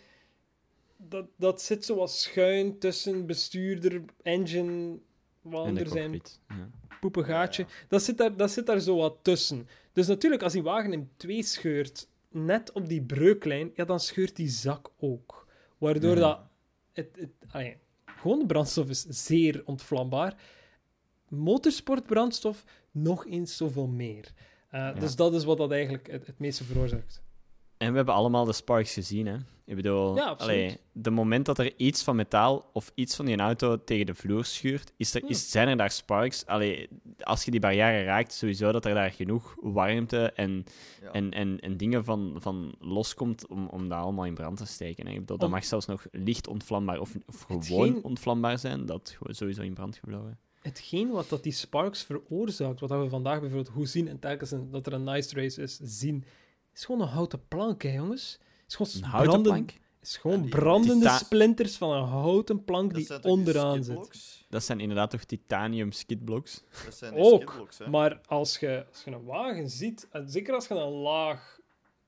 dat, dat zit zo wat schuin tussen bestuurder, engine, wat En er zijn cockpit. Ja. poepengaatje. Ja, Dat, zit daar, dat zit daar zo wat tussen. Dus natuurlijk, als die wagen in twee scheurt, net op die breuklijn, ja, dan scheurt die zak ook. Waardoor dat... Het, het, gewoon de brandstof is zeer ontvlambaar. Motorsportbrandstof nog eens zoveel meer. Uh, Dus dat is wat dat eigenlijk het, het meeste veroorzaakt. En we hebben allemaal de Sparks gezien, hè? Ik bedoel, Ja, allee, de moment dat er iets van metaal of iets van die auto tegen de vloer schuurt, is er, is, zijn er daar sparks. Allee, als je die barrière raakt, sowieso dat er daar genoeg warmte en, Ja. en, en, en dingen van, van loskomt om, om dat allemaal in brand te steken. Hè. Ik bedoel, dat Om- mag zelfs nog licht ontvlambaar of, of gewoon Hetgeen- ontvlambaar zijn, dat sowieso in brand gevlogen. Hetgeen wat dat die sparks veroorzaakt, wat we vandaag bijvoorbeeld goed zien, en telkens een- dat er een nice race is, zien, is gewoon een houten plank, hè, jongens. is gewoon Een houten branden- plank? is gewoon die- brandende Tita- splinters van een houten plank Dat die onderaan zit. Dat zijn inderdaad toch titanium skidblocks? Dat zijn die Ook, skidblocks, hè? Maar als je, als je een wagen ziet, en zeker als je een laag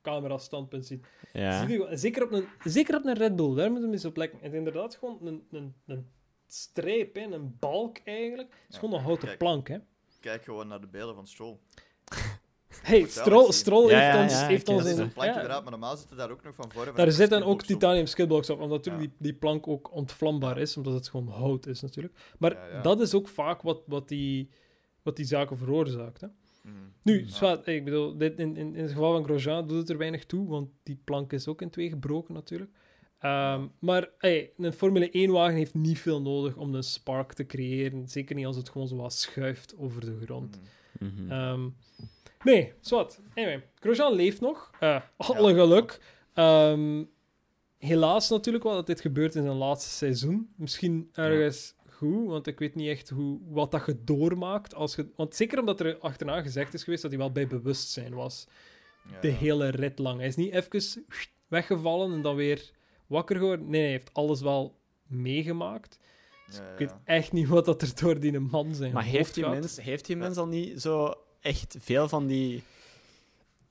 camera-standpunt ziet, Ja. zie je gewoon- zeker, op een, zeker op een Red Bull, daar moeten we eens op letten. Het is inderdaad gewoon een, een, een streep, hè, een balk eigenlijk. Het is gewoon een houten kijk. plank. Hè. Kijk gewoon naar de beelden van Stroll. Hey, Stroll, Ja, heeft ja, ons, ja, heeft ons ken Dat is in... een plankje ja, eruit, maar normaal zitten daar ook nog van voren. Daar zitten ook titanium skidblocks op, omdat natuurlijk Ja. die, die plank ook ontvlambaar is, omdat het gewoon hout is natuurlijk. Maar Ja, ja. dat is ook vaak wat, wat, die, wat die zaken veroorzaakt. Hè. Mhm. Nu, ik bedoel, dit, in, in, in het geval van Grosjean doet het er weinig toe, want die plank is ook in twee gebroken natuurlijk. Ehm, maar hey, een Formule 1-wagen heeft niet veel nodig om een spark te creëren. Zeker niet als het gewoon zo wat schuift over de grond. Mhm. Mhm. Ehm, nee, zwart. Anyway, Grosjean leeft nog. Eh alle Ja. geluk. Ehm, helaas natuurlijk wel dat dit gebeurt in zijn laatste seizoen. Misschien ergens goed, want ik weet niet echt hoe, wat dat je doormaakt. Als je, want zeker omdat er achterna gezegd is geweest dat hij wel bij bewustzijn was. Ja, De hele rit lang. Hij is niet even weggevallen en dan weer wakker geworden. Nee, hij heeft alles wel meegemaakt. Dus Ja, ik weet echt niet wat dat er door die man zijn Maar heeft die, gaat. mens, heeft die mens al niet zo echt veel van die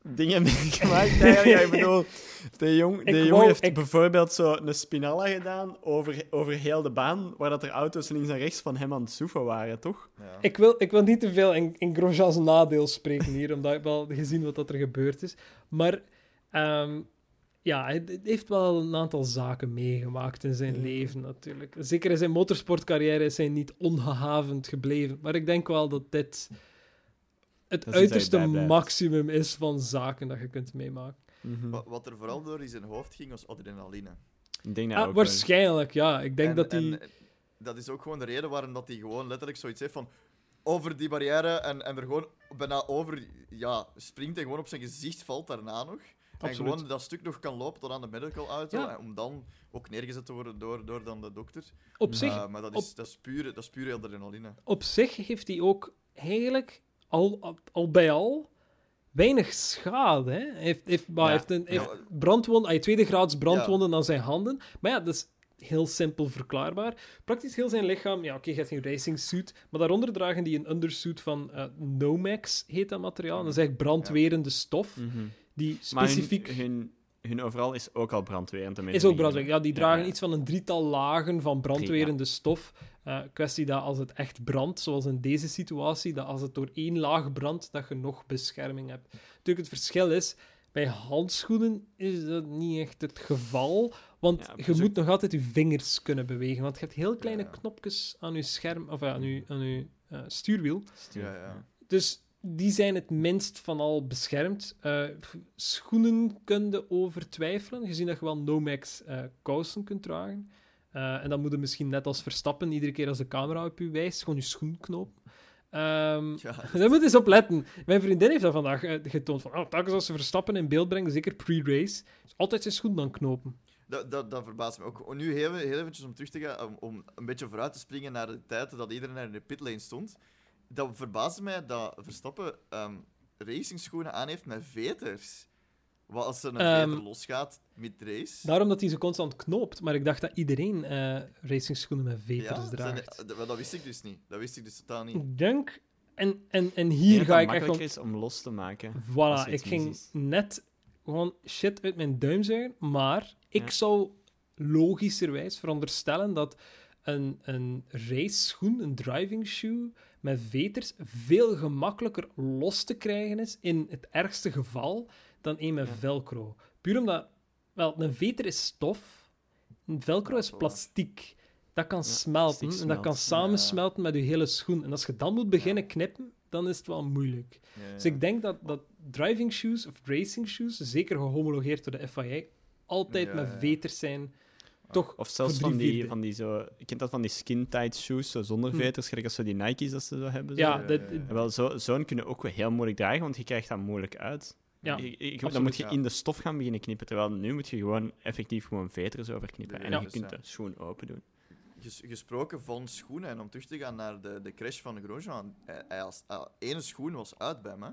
dingen meegemaakt? Ja, ik bedoel, de jong, de Ik jong wou- heeft ik- bijvoorbeeld zo een spinalla gedaan over, over heel de baan, waar dat er auto's links en rechts van hem aan het soeven waren, toch? Ja. Ik wil, ik wil niet te veel in, in Grosjean's nadeel spreken hier, omdat ik wel gezien wat dat er gebeurd is. Maar ehm, ja, hij heeft wel een aantal zaken meegemaakt in zijn leven natuurlijk. Zeker in zijn motorsportcarrière is hij niet ongehavend gebleven. Maar ik denk wel dat dit het Dat uiterste maximum is van zaken dat je kunt meemaken. Wat, wat er vooral door in zijn hoofd ging, was adrenaline. Ik denk dat Ah, ook wel. waarschijnlijk, ja. Ik denk En- dat hij... en dat is ook gewoon de reden waarom dat hij gewoon letterlijk zoiets heeft van over die barrière en, en er gewoon bijna over ja, springt en gewoon op zijn gezicht valt daarna nog. En gewoon dat stuk nog kan lopen tot aan de medical auto. Ja. Om dan ook neergezet te worden door, door dan de dokter. Op zich Eh, maar dat is, dat, is puur, dat is puur adrenaline. op zich heeft hij ook eigenlijk al, al, bij al weinig schade. Hè? Hij heeft, heeft, maar Ja. heeft een heeft brandwonden, hij tweede graads brandwonden aan zijn handen. Maar ja, dat is heel simpel verklaarbaar. Praktisch heel zijn lichaam, ja, oké, je hebt geen racing suit, maar daaronder dragen die een undersuit van eh, Nomex, heet dat materiaal. En dat is echt brandwerende stof, Mhm. Die Maar hun- specifiek... hun, hun, overal is ook al brandwerend. te Is ook brandwerend. Ja, die dragen ja. iets van een drietal lagen van brandwerende stof. Eh, kwestie dat als het echt brandt, zoals in deze situatie, dat als het door één laag brandt, dat je nog bescherming hebt. Natuurlijk, het verschil is, bij handschoenen is dat niet echt het geval, want Ja, je dus moet nog altijd je vingers kunnen bewegen, want je hebt heel kleine Ja. knopjes aan je scherm, of aan je, aan je eh, stuurwiel. Stuur. Ja, ja. Dus die zijn het minst van al beschermd. Eh, schoenen kun je over twijfelen, gezien dat je wel Nomex eh kousen kunt dragen. Eh, en dan moet je misschien net als Verstappen, iedere keer als de camera op je wijst, gewoon je schoen knopen. Ehm, Ja, daar moet je eens op letten. Mijn vriendin heeft dat vandaag getoond. Van, oh, telkens als ze Verstappen in beeld brengen, zeker pre-race, is altijd zijn schoen dan knopen. Dat, dat, dat verbaast me ook. Nu heel, heel eventjes om terug te gaan, om, om een beetje vooruit te springen naar de tijd dat iedereen naar de pitlane stond. Dat verbaasde mij dat Verstappen ehm racingschoenen aan heeft met veters. Wat als er een Ehm, veter losgaat mid-race? Daarom dat hij ze constant knoopt. Maar ik dacht dat iedereen eh racingschoenen met veters zijn draagt. die- dat, dat wist ik dus niet. Dat wist ik dus totaal niet. Ik denk... En, en, en hier ga ik het echt wel... makkelijker is om los te maken. Voilà, ik ging is. net gewoon shit uit mijn duim zuigen, maar ik Ja. zou logischerwijs veronderstellen dat een, een raceschoen, een driving shoe met veters, veel gemakkelijker los te krijgen is in het ergste geval dan een met velcro. Puur omdat, wel, een veter is stof, een velcro is plastiek. Dat kan smelten en dat kan smelt. samensmelten met je hele schoen. En als je dan moet beginnen knippen, dan is het wel moeilijk. Dus ik denk dat, dat driving shoes of racing shoes, zeker gehomologeerd door de FIA, altijd met veters zijn. Toch Of zelfs van die, vierde. van die zo... Ik ken dat van die skin-tight shoes, zo zonder Hm. veters, gelijk als zo die Nike's dat ze zo hebben. Zo. Ja, dat. En Wel, zo- zo'n kunnen ook wel heel moeilijk dragen, want je krijgt dat moeilijk uit. Ja, Je- je- je- dan moet je ja. in de stof gaan beginnen knippen, terwijl nu moet je gewoon effectief gewoon veters overknippen. En je kunt de schoen open doen. Ges- gesproken van schoenen, en om terug te gaan naar de, de crash van Grosjean. Hij, hij als, ah, ene schoen was uit bij me.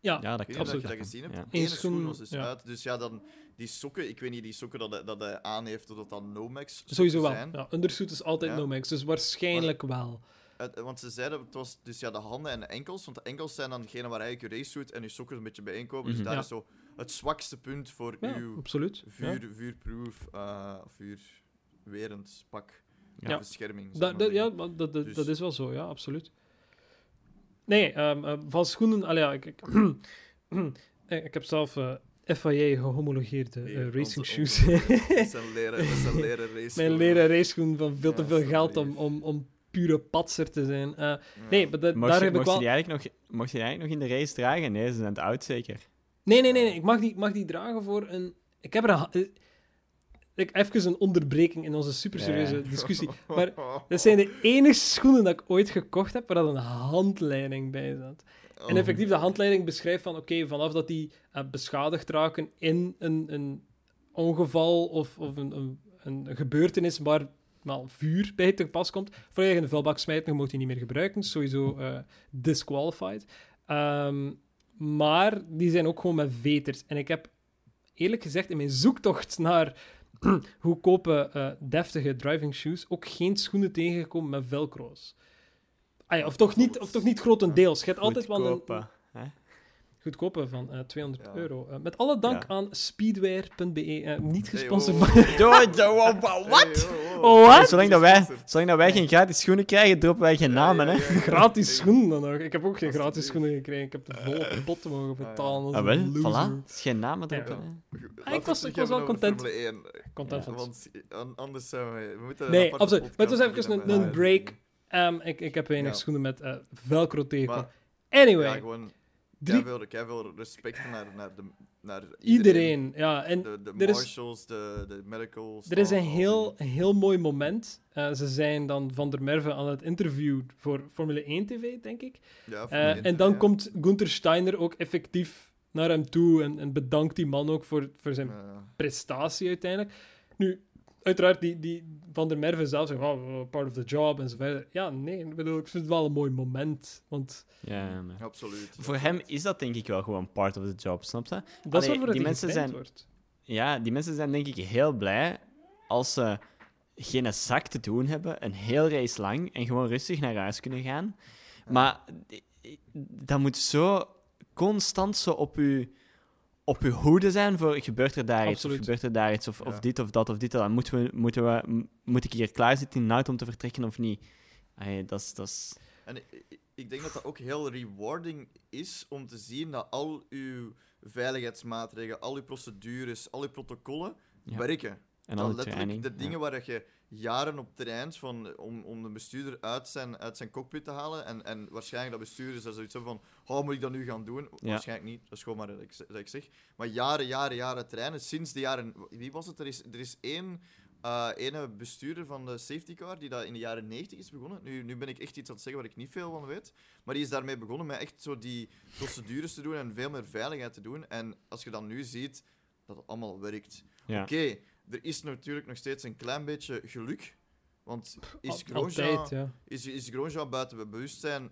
ja, Ja, dat Ik absoluut. je dat gezien hebt. Ja. Eén Eén schoen, schoen, was dus ja. uit. Dus ja, dan die sokken, ik weet niet, die sokken dat hij, dat hij aan heeft, dat dat dan Nomex Sowieso wel. zijn. Ja, undersuit is altijd Ja. Nomex, dus waarschijnlijk wel. Het- want ze zeiden, het was dus ja, de handen en de enkels. Want de enkels zijn dan degene waar eigenlijk je racesuit en je sokken een beetje bijeenkomen. Mhm. Dus daar Ja. is zo het zwakste punt voor Ja, uw absoluut. Ja. vuur, vuurproof, eh vuurwerend pak. Ja. Bescherming. Dat, dat, ja, maar dat, dat, Dus- dat is wel zo, ja, absoluut. Nee, ehm, eh, van schoenen... Allee, ja, ik, ik, ik heb zelf eh, FIA gehomologeerde eh, Hier, racing onze- shoes. zijn leren, zijn leren race. Mijn leren raceschoen van veel te veel geld om, om, om pure patser te zijn. Eh, nee, maar dat- Mocht, daar je, heb ik mocht, wel... je die eigenlijk nog, mocht je die eigenlijk nog in de race dragen? Nee, ze zijn het oud zeker. Nee, nee, nee, nee. Ik, mag die, ik mag die dragen voor een... Ik heb er een... Ik, even een onderbreking in onze super serieuze discussie. Maar dat zijn de enige schoenen dat ik ooit gekocht heb waar dat een handleiding bij zat. En Oh. effectief, de handleiding beschrijft van, oké, vanaf dat die eh, beschadigd raken in een, een ongeval of, of een, een, een gebeurtenis waar wel vuur bij te pas komt, volledig in de vuilbak smijten. Je moet die niet meer gebruiken. Sowieso eh, disqualified. Ehm, maar die zijn ook gewoon met veters. En ik heb eerlijk gezegd in mijn zoektocht naar goedkope, eh deftige driving shoes ook geen schoenen tegengekomen met velcro's. Ah ja, of, toch niet, of toch niet grotendeels. Je hebt altijd wel een hè? Goedkope van eh 200 Ja. euro. Eh, met alle dank Ja. aan speedwear.be. eh, niet gesponsord, wat? Oh, wat? Zolang dat, wij, zolang dat wij geen gratis schoenen krijgen, droppen wij geen namen, ja, hè? Gratis Hey. schoenen dan nog. Ik heb ook geen gratis schoenen gekregen. Ik heb de volle pot mogen betalen. als Ah, wel, loser. voilà. Het is geen namen droppen? Laten ik was- ik was wel content. Formule 1. Content Ja, van want an- anders zijn we... we moeten Nee, absoluut. Maar het was even een, break. Ehm, ik, ik heb weinig Ja. schoenen met eh, velcro. Maar Anyway, drie, veel, veel respect naar, naar, de, naar iedereen. Ja, en De, de er is- marshals, de, de medicals. er is een heel, heel mooi moment. Eh, ze zijn dan Van der Merwe aan het interview voor Formule 1 TV, denk ik. Ja, Eh, en dan ja. komt Gunther Steiner ook effectief naar hem toe en, en bedankt die man ook voor, voor zijn Ja. prestatie uiteindelijk. Nu, uiteraard, die, die Van der Merwe zelf zegt, oh, part of the job en zo verder. Ja, nee, ik bedoel, ik vind het wel een mooi moment. Want Ja, maar... Absoluut. Voor hem is dat denk ik wel gewoon part of the job, snap je? dat is Allee, waarvoor het die die mensen zijn- wordt. Ja, die mensen zijn denk ik heel blij als ze geen zak te doen hebben, een heel race lang, en gewoon rustig naar huis kunnen gaan. Maar dat moet zo constant zo op u op uw hoede zijn voor gebeurt er daar iets, of gebeurt er daar iets, of, of dit of dat of dit. Dan moeten we, moeten we, moet ik hier klaar zitten in om te vertrekken of niet? Ay, dat is... En ik, ik- ik denk dat dat ook heel rewarding is om te zien dat al uw veiligheidsmaatregelen, al uw procedures, al uw protocollen Ja. werken. En dat dan letterlijk de ja. dingen waar dat je jaren op traint van, om, om de bestuurder uit zijn, uit zijn cockpit te halen. En, en waarschijnlijk dat bestuurders daar zoiets hebben van, oh, moet ik dat nu gaan doen? Ja. Waarschijnlijk niet, dat is gewoon maar dat ik, dat ik zeg. Maar jaren, jaren, jaren trainen, sinds de jaren... Wie was het? Er is, er is één... eh, ene bestuurder van de safety car die dat in de jaren 90 is begonnen. Nu, nu ben ik echt iets aan het zeggen waar ik niet veel van weet. Maar die is daarmee begonnen met echt zo die procedures te doen en veel meer veiligheid te doen. En als je dan nu ziet dat het allemaal werkt. Ja. Oké, er is natuurlijk nog steeds een klein beetje geluk. Want is Altijd, ja. is, is buiten be- bewustzijn?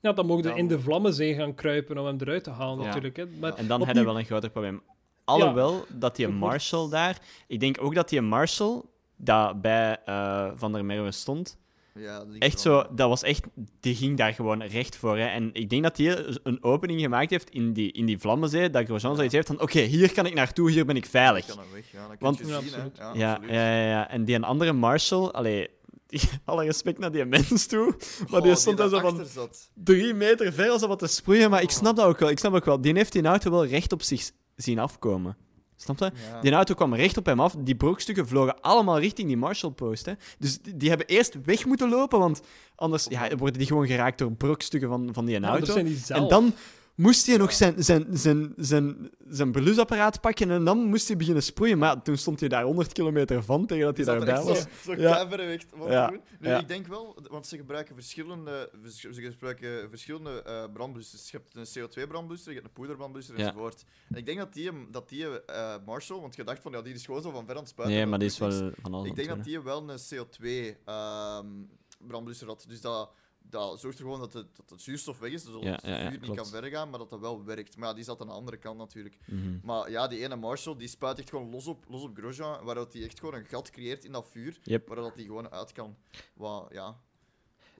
Ja, dan mogen in de Vlammenzee gaan kruipen om hem eruit te halen, Ja. natuurlijk. Hè. Maar En dan hebben we wel een groter probleem. Alhoewel dat die Marshall daar... Ik denk ook dat die Marshall, dat bij eh, Van der Merwe stond, Ja, dat ligt echt wel. zo... Dat was echt... Die ging daar gewoon recht voor. Hè. En ik denk dat hij een opening gemaakt heeft in die, in die Vlammenzee, dat Grosjean Ja. zoiets heeft van oké, hier kan ik naartoe, hier ben ik veilig. Kan hem weg, ja, dat Want- je Ja, zien, hè. absoluut. Ja, Ja, absoluut. ja, ja, ja. En die een andere Marshall, allee, alle respect naar die mens toe, maar Oh, die stond daar zo van zat. drie meter ver als wat te sproeien, maar ik Oh. snap dat ook wel. Ik snap ook wel. Die heeft die auto wel recht op zich zien afkomen. Snap je? Ja. Die auto kwam recht op hem af. Die brokstukken vlogen allemaal richting die Marshall-post. Hè. Dus die, die hebben eerst weg moeten lopen, want anders ja, worden die gewoon geraakt door brokstukken van, van die auto. zijn die zelf. En dan moest hij nog zijn, zijn, zijn, zijn, zijn blusapparaat pakken en dan moest hij beginnen sproeien. Maar toen stond hij daar 100 kilometer van tegen dat hij daarbij echt was. zo, zo Ja. weg wat Ja. Nu, Ja. ik denk wel, want ze gebruiken verschillende, vers- ze gebruiken verschillende eh brandblussers. Je hebt een CO2-brandblusser, je hebt een poederbrandblusser Ja. enzovoort. En ik denk dat die, dat die eh, Marshall, want je dacht van ja, die is gewoon zo van ver aan het spuiten. Nee, maar die is wel van alles Ik denk dat die wel een CO2-brandblusser had. Dus dat, dat zorgt er gewoon dat de, dat de zuurstof weg is, zodat Ja, het ja, vuur niet klopt. kan verder gaan, maar dat dat wel werkt. Maar ja, die zat aan de andere kant natuurlijk. Mhm. Maar ja, die ene Marshall, die spuit echt gewoon los op, los op Grosjean, waardoor hij echt gewoon een gat creëert in dat vuur, Yep. waardoor hij gewoon uit kan. Wat, ja.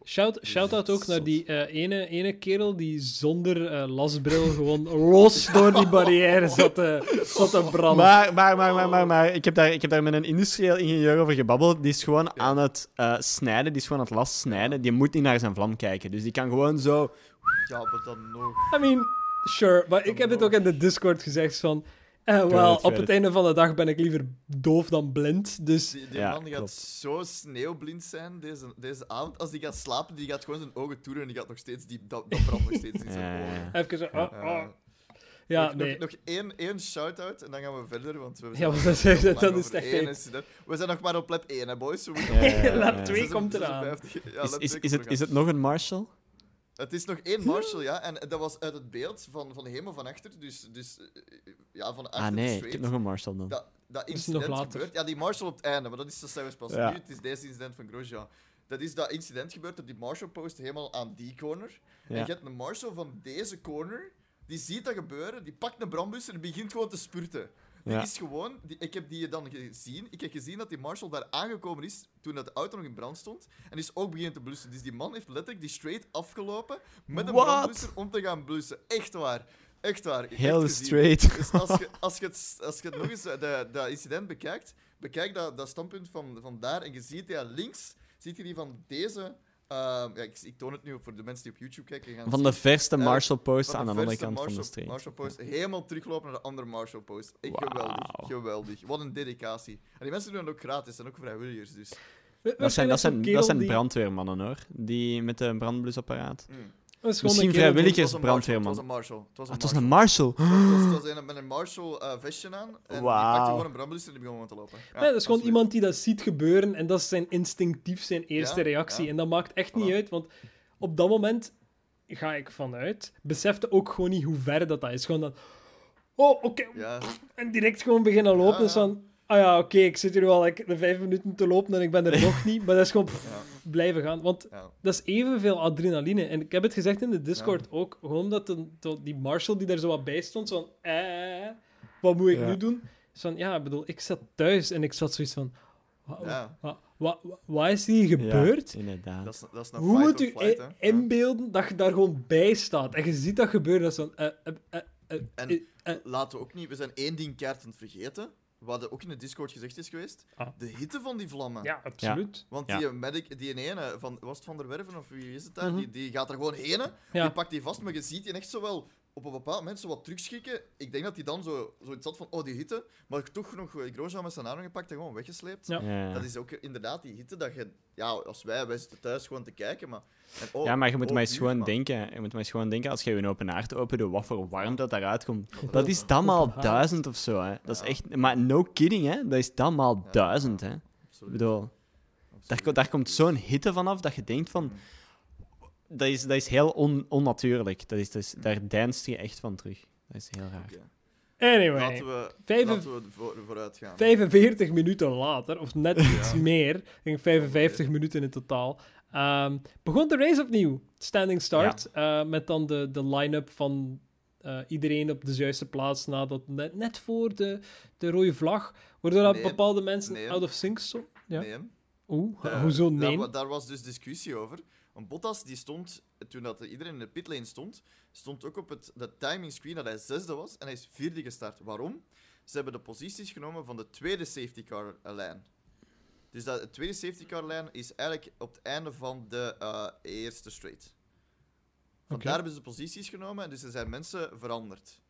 Shout, shout-out ook naar die eh, ene, ene kerel die zonder eh, lasbril gewoon los door die barrière zat te, zat te branden. Maar, maar, maar, maar, maar, maar ik, heb daar, ik heb daar met een industrieel ingenieur over gebabbeld. Die is gewoon aan het eh, snijden, die is gewoon aan het las snijden. Die moet niet naar zijn vlam kijken. Dus die kan gewoon zo... Ja, maar dan nog. I mean, sure. Maar ik heb het ook in de Discord gezegd van... Eh, wel, op het einde van de dag ben ik liever doof dan blind. Dus Die, die Ja, man die gaat zo sneeuwblind zijn deze, deze avond. Als die gaat slapen, die gaat gewoon zijn ogen toeren en die gaat nog steeds die, dat, dat brandt nog steeds in zijn Ja, ja, ogen. ja. even zo... oh, oh. Ja, nog, nee. nog, nog één, één shout-out en dan gaan we verder, want we Ja, zijn want al dat is- dat is over echt één één. incident. We zijn nog maar op lap 1, hè, boys. We Ja, ja, ja, Lap ja. twee komt eraan. 56 Ja, Is, het, is het nog een Marshall? Het is nog één Marshall, ja. En dat was uit het beeld van, van helemaal van achter. Dus, dus eh, ja, van achter Ah nee, ik heb nog een Marshall dan. Dat, dat is incident nog later. gebeurt. Ja, die Marshall op het einde, maar dat is zelfs pas Ja. nu. Het is deze incident van Grosjean. Dat is dat incident gebeurd op die Marshall post helemaal aan die corner. En je hebt een Marshall van deze corner, die ziet dat gebeuren, die pakt een brandblusser en begint gewoon te spurten. Die Ja. is gewoon, die, ik heb die dan gezien. Ik heb gezien dat die Marshall daar aangekomen is toen dat de auto nog in brand stond. En is ook beginnen te blussen. Dus die man heeft letterlijk die straight afgelopen met een What? brandblusser om te gaan blussen. Echt waar. Echt waar. Heel straight. Dus als je, als je, het, als je het nog eens, eh, dat incident bekijkt, bekijk dat, dat standpunt van, van daar en je ziet ja, links, ziet je die van deze... ehm, ja, ik, ik toon het nu voor de mensen die op YouTube kijken. gaan Van de verste Ja, Marshall post aan de de andere kant van de. Marshall post, helemaal teruglopen naar de andere Marshall post. Echt geweldig, Wauw. geweldig. Wat een dedicatie. En die mensen doen dat ook gratis, en ook vrijwilligers, dus... Dat zijn, dat, zijn, dat zijn brandweermannen hoor. Die met een brandblusapparaat. Mm. Dat Misschien die- Het was een Marshall, brandweerman. Het was een Marshall. Het was Ah, een het was Marshall. een Marshall. Het was, het was een met een Marshall eh, vestje aan. En die Wauw. pakte gewoon een brandblusser en die begon gewoon te lopen. Ja, Nee, dat is gewoon iemand die dat ziet gebeuren en dat is zijn instinctief zijn eerste Ja, reactie. ja. En dat maakt echt niet uit, want op dat moment ga ik vanuit, besefte ook gewoon niet hoe ver dat, dat is. Gewoon dan, oh, oké, Ja, en direct gewoon beginnen lopen. Ja, Dus van, ah ja, oké, ik zit hier al like, de vijf minuten te lopen en ik ben er nog niet. Maar dat is gewoon pff, ja, blijven gaan, want ja. dat is evenveel adrenaline. En ik heb het gezegd in de Discord ook, gewoon omdat de, de- die Marshall die daar zo wat bij stond, zo van, eh, wat moet ik Ja. nu doen? Van, ja, ik bedoel, ik zat thuis en ik zat zoiets van, wat is hier gebeurd? Ja, inderdaad. Dat is, dat is Hoe moet u flight. Ja. inbeelden dat je daar gewoon bij staat en je ziet dat gebeuren? Dat is van, eh, eh, eh, eh, En laten we ook niet... We zijn één ding aan het vergeten. Wat ook in de Discord gezegd is geweest. Ah. De hitte van die vlammen. ja, absoluut. Want Ja. die medic, die ene, van, was het Van der Werven of wie is het daar? Mhm. die, die gaat er gewoon heen. Ja. Die pakt die vast, maar je ziet die echt zo wel op een bepaald moment zo wat terugschikken. Ik denk dat hij dan zo, zoiets had van, oh, die hitte. Maar toch nog Grosjean met zijn arm gepakt en gewoon weggesleept. Ja. Ja. Dat is ook inderdaad die hitte dat je... Ja, als wij, wij zitten thuis gewoon te kijken, maar... En, oh, Ja, maar je moet oh, maar eens gewoon man. denken. Je moet maar eens gewoon denken als je je open haard open doet, wat voor warmte dat daaruit komt. Dat is dan haard. duizend of zo, hè. Dat is echt... Maar no kidding, hè. Dat is dan maal Ja. duizend, hè. Ik Absoluut, bedoel, daar, absoluut. ko- daar komt zo'n hitte vanaf dat je denkt van... Mm. Dat is, dat is heel on- onnatuurlijk. Dat is, dat is, daar deinst je echt van terug. Dat is heel raar. Anyway, Laten we, Vijf- laten we voor, vooruit gaan. 45 minuten later, of net iets meer, ik denk 55 minuten in totaal, ehm, begon de race opnieuw. Standing start, eh, met dan de, de line-up van eh, iedereen op de juiste plaats, nadat net, net voor de, de rode vlag, waardoor dat Nee. bepaalde mensen Nee. out of sync stonden. Ja. Nee. Oeh, Eh, hoezo nee? daar was dus discussie over. Want Bottas, die stond, toen dat iedereen in de pitlane stond, stond ook op het, de timing screen dat hij zesde was en hij is vierde gestart. Waarom? Ze hebben de posities genomen van de tweede safety car lijn. Dus dat, de tweede safety car lijn is eigenlijk op het einde van de eh, eerste straight. Vandaar Oké. hebben ze posities genomen en dus er zijn mensen veranderd.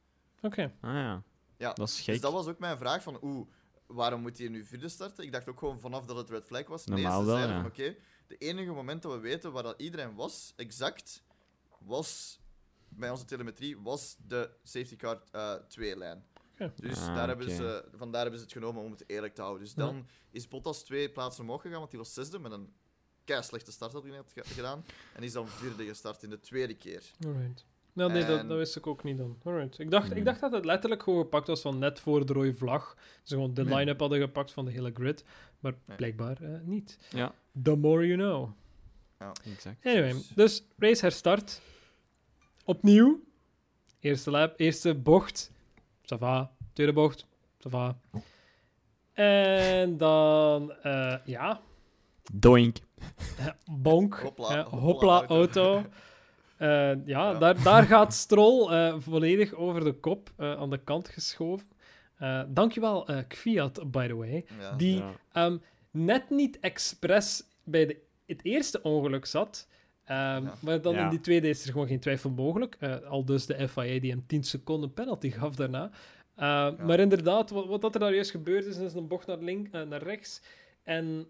Oké. Ah ja, Ja, dat is dus gek. dat was ook mijn vraag van, oeh, waarom moet hij nu vierde starten? Ik dacht ook gewoon vanaf dat het red flag was. Normaal nee, ze wel, zeiden ja. van, oké, de enige moment dat we weten waar dat iedereen was, exact, was bij onze telemetrie, was de safety car 2-lijn. Oké. Dus Ah, daar hebben ze, vandaar hebben ze het genomen om het eerlijk te houden. Dus Ja. dan is Bottas twee plaatsen omhoog gegaan, want die was zesde met een kei slechte start had hij net ge- gedaan. En is dan vierde gestart in de tweede keer. Alright. Nou, nee, dat, En- dat wist ik ook niet dan. Alright. Ik dacht, ik dacht dat het letterlijk gewoon gepakt was van net voor de rode vlag. Ze gewoon de Nee. line-up hadden gepakt van de hele grid. Maar Nee. blijkbaar eh, niet. Ja, The more you know. exact. Anyway, Dus- dus race herstart. Opnieuw. Eerste lap, eerste bocht. Ça va. Tweede bocht. Ça va. En dan, eh, ja, Doink. bonk. Hopla, eh, hopla, hopla, auto. Eh, ja, Ja. Daar, daar gaat Stroll eh, volledig over de kop eh, aan de kant geschoven. Eh dankjewel, eh Kviat, by the way. Ja. Die Ja. ehm, net niet expres bij de, het eerste ongeluk zat. Ehm, Ja. Maar dan Ja. in die tweede is er gewoon geen twijfel mogelijk. Eh, al dus de FIA die hem 10 seconden penalty gaf daarna. Eh, Maar inderdaad, wat, wat dat er daar juist gebeurd is, is een bocht naar, link, naar rechts. En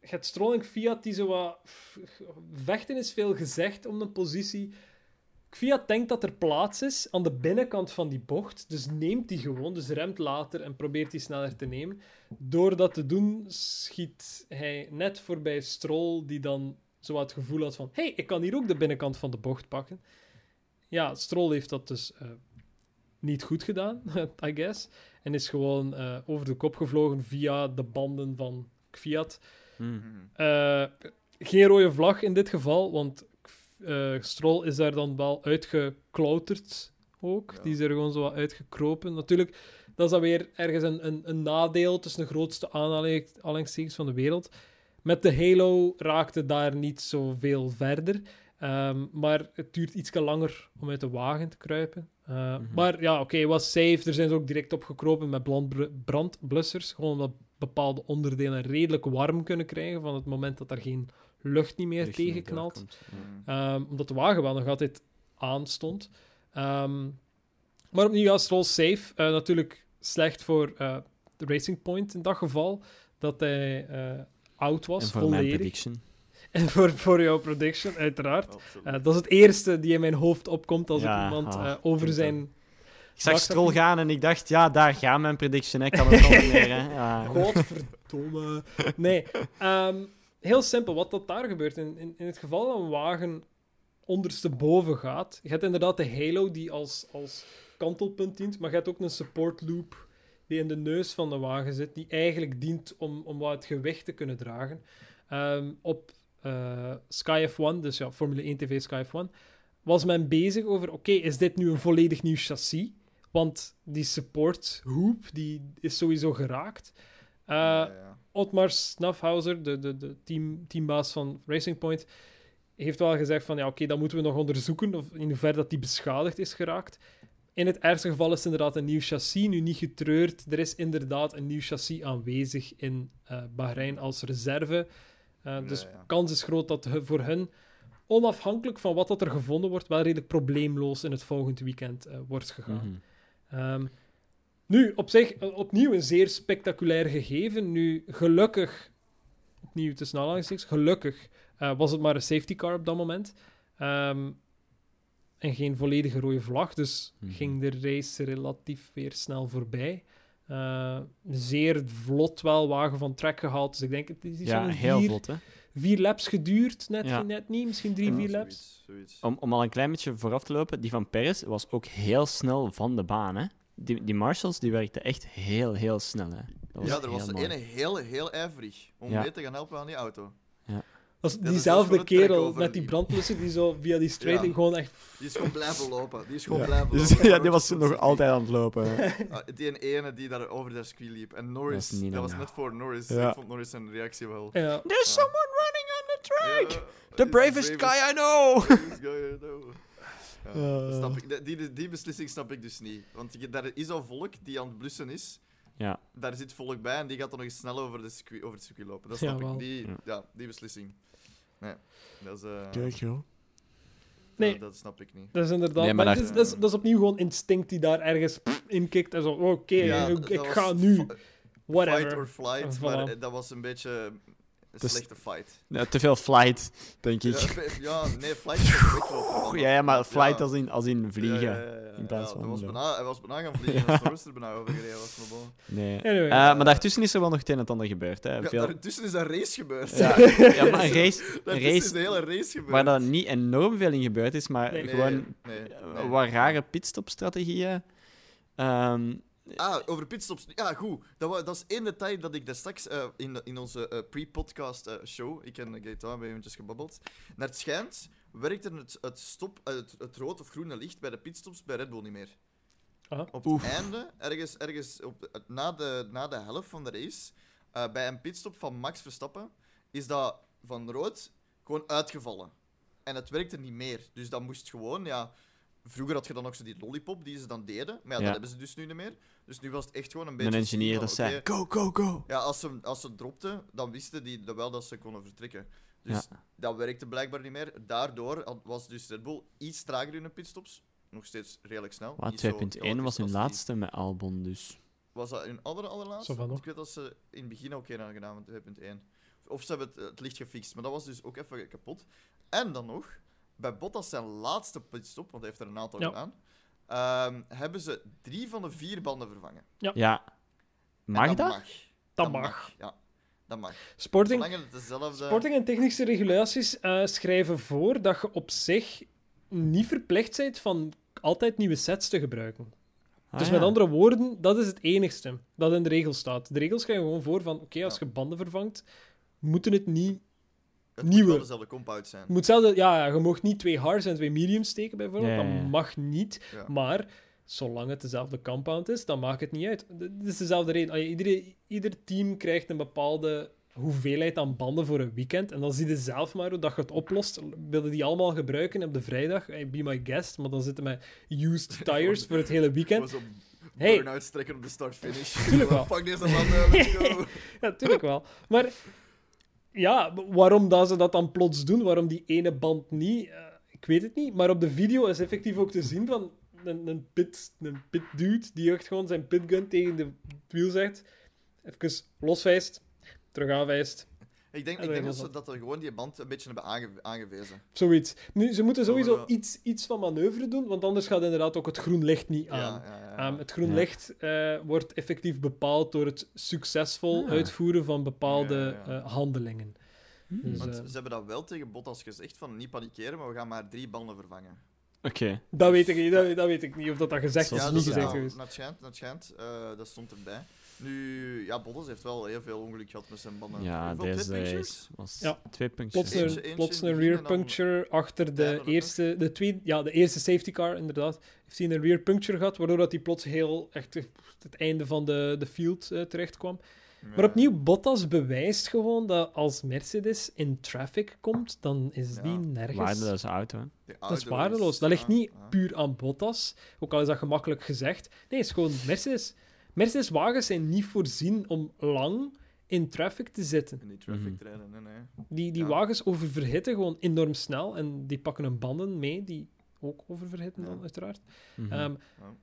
het Strolling Fiat die zo. Vechten is veel gezegd om een positie. Fiat denkt dat er plaats is aan de binnenkant van die bocht. Dus neemt die gewoon, dus remt later en probeert die sneller te nemen. Door dat te doen, schiet hij net voorbij Stroll, die dan zo het gevoel had van... hey, ik kan hier ook de binnenkant van de bocht pakken. Ja, Stroll heeft dat dus eh, niet goed gedaan, I guess. En is gewoon eh, over de kop gevlogen via de banden van Fiat. Hmm. Mhm. Eh, geen rode vlag in dit geval, want eh Stroll is daar dan wel uitgeklauterd ook. Ja. Die is er gewoon zo wat uitgekropen. Natuurlijk, dat is dan weer ergens een, een, een nadeel tussen de grootste aanhaling- aanhalingstekens van de wereld. Met de Halo raakte daar niet zoveel verder. Ehm, maar het duurt iets langer om uit de wagen te kruipen. Uh, Mhm. Maar ja, oké, was safe. Er zijn ze ook direct opgekropen met brandblussers. Gewoon omdat bepaalde onderdelen redelijk warm kunnen krijgen van het moment dat er geen lucht niet meer tegenknalt. Ja. Ehm, omdat de wagen wel nog altijd aanstond. Ehm, maar opnieuw, ja, Stroll safe. Eh, natuurlijk slecht voor eh, de Racing Point in dat geval. Dat hij eh, oud was, En voor mijn volledig. prediction. En voor, voor jouw prediction, uiteraard. Dat is het eerste die in mijn hoofd opkomt als Ja, ik iemand ah, eh, over zijn... Ik zag Stroll gaan en ik dacht, ja, daar gaat mijn prediction. hè. Ik kan het al. Ja. Godverdomme. Nee, ehm, heel simpel. Wat dat daar gebeurt, in, in, in het geval dat een wagen ondersteboven gaat, je hebt inderdaad de halo die als, als kantelpunt dient, maar je hebt ook een support loop die in de neus van de wagen zit, die eigenlijk dient om, om wat het gewicht te kunnen dragen. Ehm, op eh, Sky F1, dus ja, Formule 1 TV Sky F1, was men bezig over, oké, is dit nu een volledig nieuw chassis? Want die support hoop, die is sowieso geraakt. Eh, Ja, ja. Otmar Snafhauser, de, de, de team, teambaas van Racing Point, heeft wel gezegd van ja, oké, dan moeten we nog onderzoeken of in hoeverre dat die beschadigd is geraakt. In het ergste geval is het inderdaad een nieuw chassis, nu niet getreurd. Er is inderdaad een nieuw chassis aanwezig in eh Bahrein als reserve. Eh, dus ja. kans is groot dat he- voor hun, onafhankelijk van wat dat er gevonden wordt, wel redelijk probleemloos in het volgende weekend eh, wordt gegaan. Mhm. Ehm, nu, op zich, eh, opnieuw een zeer spectaculair gegeven. Nu, gelukkig, opnieuw tussen aanhalingstekens, gelukkig eh, was het maar een safety car op dat moment. Ehm, en geen volledige rode vlag, dus Mhm. ging de race relatief weer snel voorbij. Eh, zeer vlot wel wagen van track gehaald, dus ik denk, het is iets Ja, heel vier, vlot, hè. Vier laps geduurd, net, Ja. net niet, misschien drie, Ja, vier laps. zoiets, zoiets. Om, om al een klein beetje vooraf te lopen, die van Perez was ook heel snel van de baan, hè. Die, die Marshalls, die werkten echt heel, heel snel, hè. Dat Ja, er was de ene heel, heel ijverig om Ja. mee te gaan helpen aan die auto. Dat is dat is diezelfde kerel met die brandblussen die zo via die straight Ja. gewoon echt Die is gewoon blijven lopen. Die is gewoon Ja. blijven Dus, lopen. ja, die was nog altijd aan het lopen. Ah, die ene die daar over dat circuit liep. En Norris, Dat was net voor Norris. Ja. Ik vond Norris zijn reactie wel. Ja. There's someone running on the track! Ja, The bravest guy I know! bravest guy I know. Ja, Uh. dat snap ik. Die- Die, die beslissing snap ik dus niet. Want daar is al volk die aan het blussen is. Ja, Daar zit volk bij en die gaat dan nog eens snel over, de circuit, over het circuit lopen. Dat snap ik. Die, Ja. ja. die beslissing. Nee, dat is... eh, kijk joh. Nee. Dat, dat snap ik niet. Dat is inderdaad. Nee, maar maar dat, is, dat, is, dat is opnieuw gewoon instinct die daar ergens pff, in kikt. En zo, oké, Ja, ik, ga nu. fi- Fight Whatever. or flight, Voilà. maar dat was een beetje een Dus- slechte fight. Ja, te veel flight, denk ik. Ja, ja, nee, flight is weglopen. Ja, ja, maar flight Ja. als in, als in vliegen. Ja, ja, ja, ja. in plaats Ja, van dat was bijna, hij was bijna gaan vliegen als Norris er bijna over gereden was. Maar bon. Nee. Anyway. Eh, maar daartussen is er wel nog het een en ander gebeurd. Hè. Veel... daartussen is een race gebeurd. Ja, ja, maar een race, een Daartussen is de hele race gebeurd. waar dat niet enorm veel in gebeurd is, maar Nee. Gewoon nee, nee. wat rare pitstopstrategieën. Ehm Ah, over pitstops. Ja, goed. Dat, dat is één detail dat ik daar straks eh, in, in onze eh, pre-podcast eh, show, ik en Gaetan hebben eventjes gebabbeld, naar het schijnt werkte het, het, stop, het, het rood of groene licht bij de pitstops bij Red Bull niet meer. Ah. Op Oef. het einde, ergens, ergens op, na, de, na de helft van de race, eh, bij een pitstop van Max Verstappen, is dat van rood gewoon uitgevallen. En het werkte niet meer. Dus dat moest gewoon, ja... Vroeger had je dan nog zo die lollipop die ze dan deden, maar ja, Ja. dat hebben ze dus nu niet meer. Dus nu was het echt gewoon een beetje... een engineer dat zei: Go, go, go! Ja, als ze, als ze dropten, dan wisten die dat wel dat ze konden vertrekken. Dus dat werkte blijkbaar niet meer. Daardoor was dus Red Bull iets trager in de pitstops. Nog steeds redelijk snel. Maar Niet zo 2.1 chaotisch was hun als die- laatste met Albon, dus. Was dat hun andere allerlaatste? Zo van Want nog. ik weet dat ze in het begin ook een hadden gedaan met 2.1. Of ze hebben het, het licht gefixt, maar dat was dus ook even kapot. En dan nog, bij Bottas zijn laatste pitstop, want hij heeft er een aantal Ja. gedaan, ehm, hebben ze drie van de vier banden vervangen. Ja. En Mag dat? Mag. Dat mag. Ja. Dat mag. Sporting, Zolang het dezelfde... sporting en technische regulaties eh, schrijven voor dat je op zich niet verplicht bent van altijd nieuwe sets te gebruiken. Ah, dus ja. met andere woorden, dat is het enigste dat in de regels staat. De regels schrijven gewoon voor van, oké, als Ja. je banden vervangt, moeten het niet... Het nieuwe. moet wel dezelfde compound zijn. Het moet ja, ja, je mag niet twee hards en twee mediums steken, bijvoorbeeld. Ja, ja, ja. Dat mag niet. Ja. Maar zolang het dezelfde compound is, dan maakt het niet uit. Het is dezelfde reden. Allee, Iedere, ieder team krijgt een bepaalde hoeveelheid aan banden voor een weekend. En dan zie je zelf maar hoe dat je het oplost. Willen die allemaal gebruiken op de vrijdag? Hey, be my guest. Maar dan zitten met used tires voor het hele weekend. Hey. burn-out strekken op de start-finish. Tuurlijk wel. Pak deze man, let's go. Ja, natuurlijk wel. Maar ja, waarom dat ze dat dan plots doen, waarom die ene band niet, eh, ik weet het niet. Maar op de video is effectief ook te zien van een, een, pit, een pit dude die echt gewoon zijn pitgun tegen de wiel zegt. Even loswijst, terug aanwijst. Ik denk, ik dat denk dat ze dat er gewoon die band een beetje hebben aange- aangewezen. Zoiets. Nu, ze moeten sowieso Oh, iets, iets van manoeuvre doen, want anders gaat inderdaad ook het groen licht niet aan. Ja, ja, ja. Ehm, het groen Ja. licht eh, wordt effectief bepaald door het succesvol Ah. uitvoeren van bepaalde Ja, ja. eh, handelingen. Dus, Want eh, ze hebben dat wel tegen Bottas gezegd, van niet panikeren, maar we gaan maar drie banden vervangen. Oké. Dat weet ik niet, dat, dat weet ik niet of dat, dat gezegd is Ja, dat niet is gezegd geweest. Dat schijnt, dat schijnt. eh, dat stond erbij. Nu, ja, Bottas heeft wel heel veel ongeluk gehad met zijn banden. Ja, deze punctures? was Ja. twee puntjes. Plots een, plots rear puncture achter de eerste, de tweede, ja, de eerste safety car, inderdaad. Heeft hij een rear puncture gehad, waardoor dat hij plots heel echt het einde van de, de field eh, terecht kwam. Maar opnieuw, Bottas bewijst gewoon dat als Mercedes in traffic komt, dan is Ja. die nergens. Waardeloze auto, hè. Dat is waardeloos. Dat ligt niet ja. puur aan Bottas, ook al is dat gemakkelijk gezegd. Nee, het is gewoon Mercedes. Mercedes-wagens zijn niet voorzien om lang in traffic te zitten. In die traffic Mhm. rijden, nee, nee. Die, die Ja. wagens oververhitten gewoon enorm snel en die pakken hun banden mee, die ook oververhitten dan, Ja. uiteraard. Mhm. Ehm, Ja.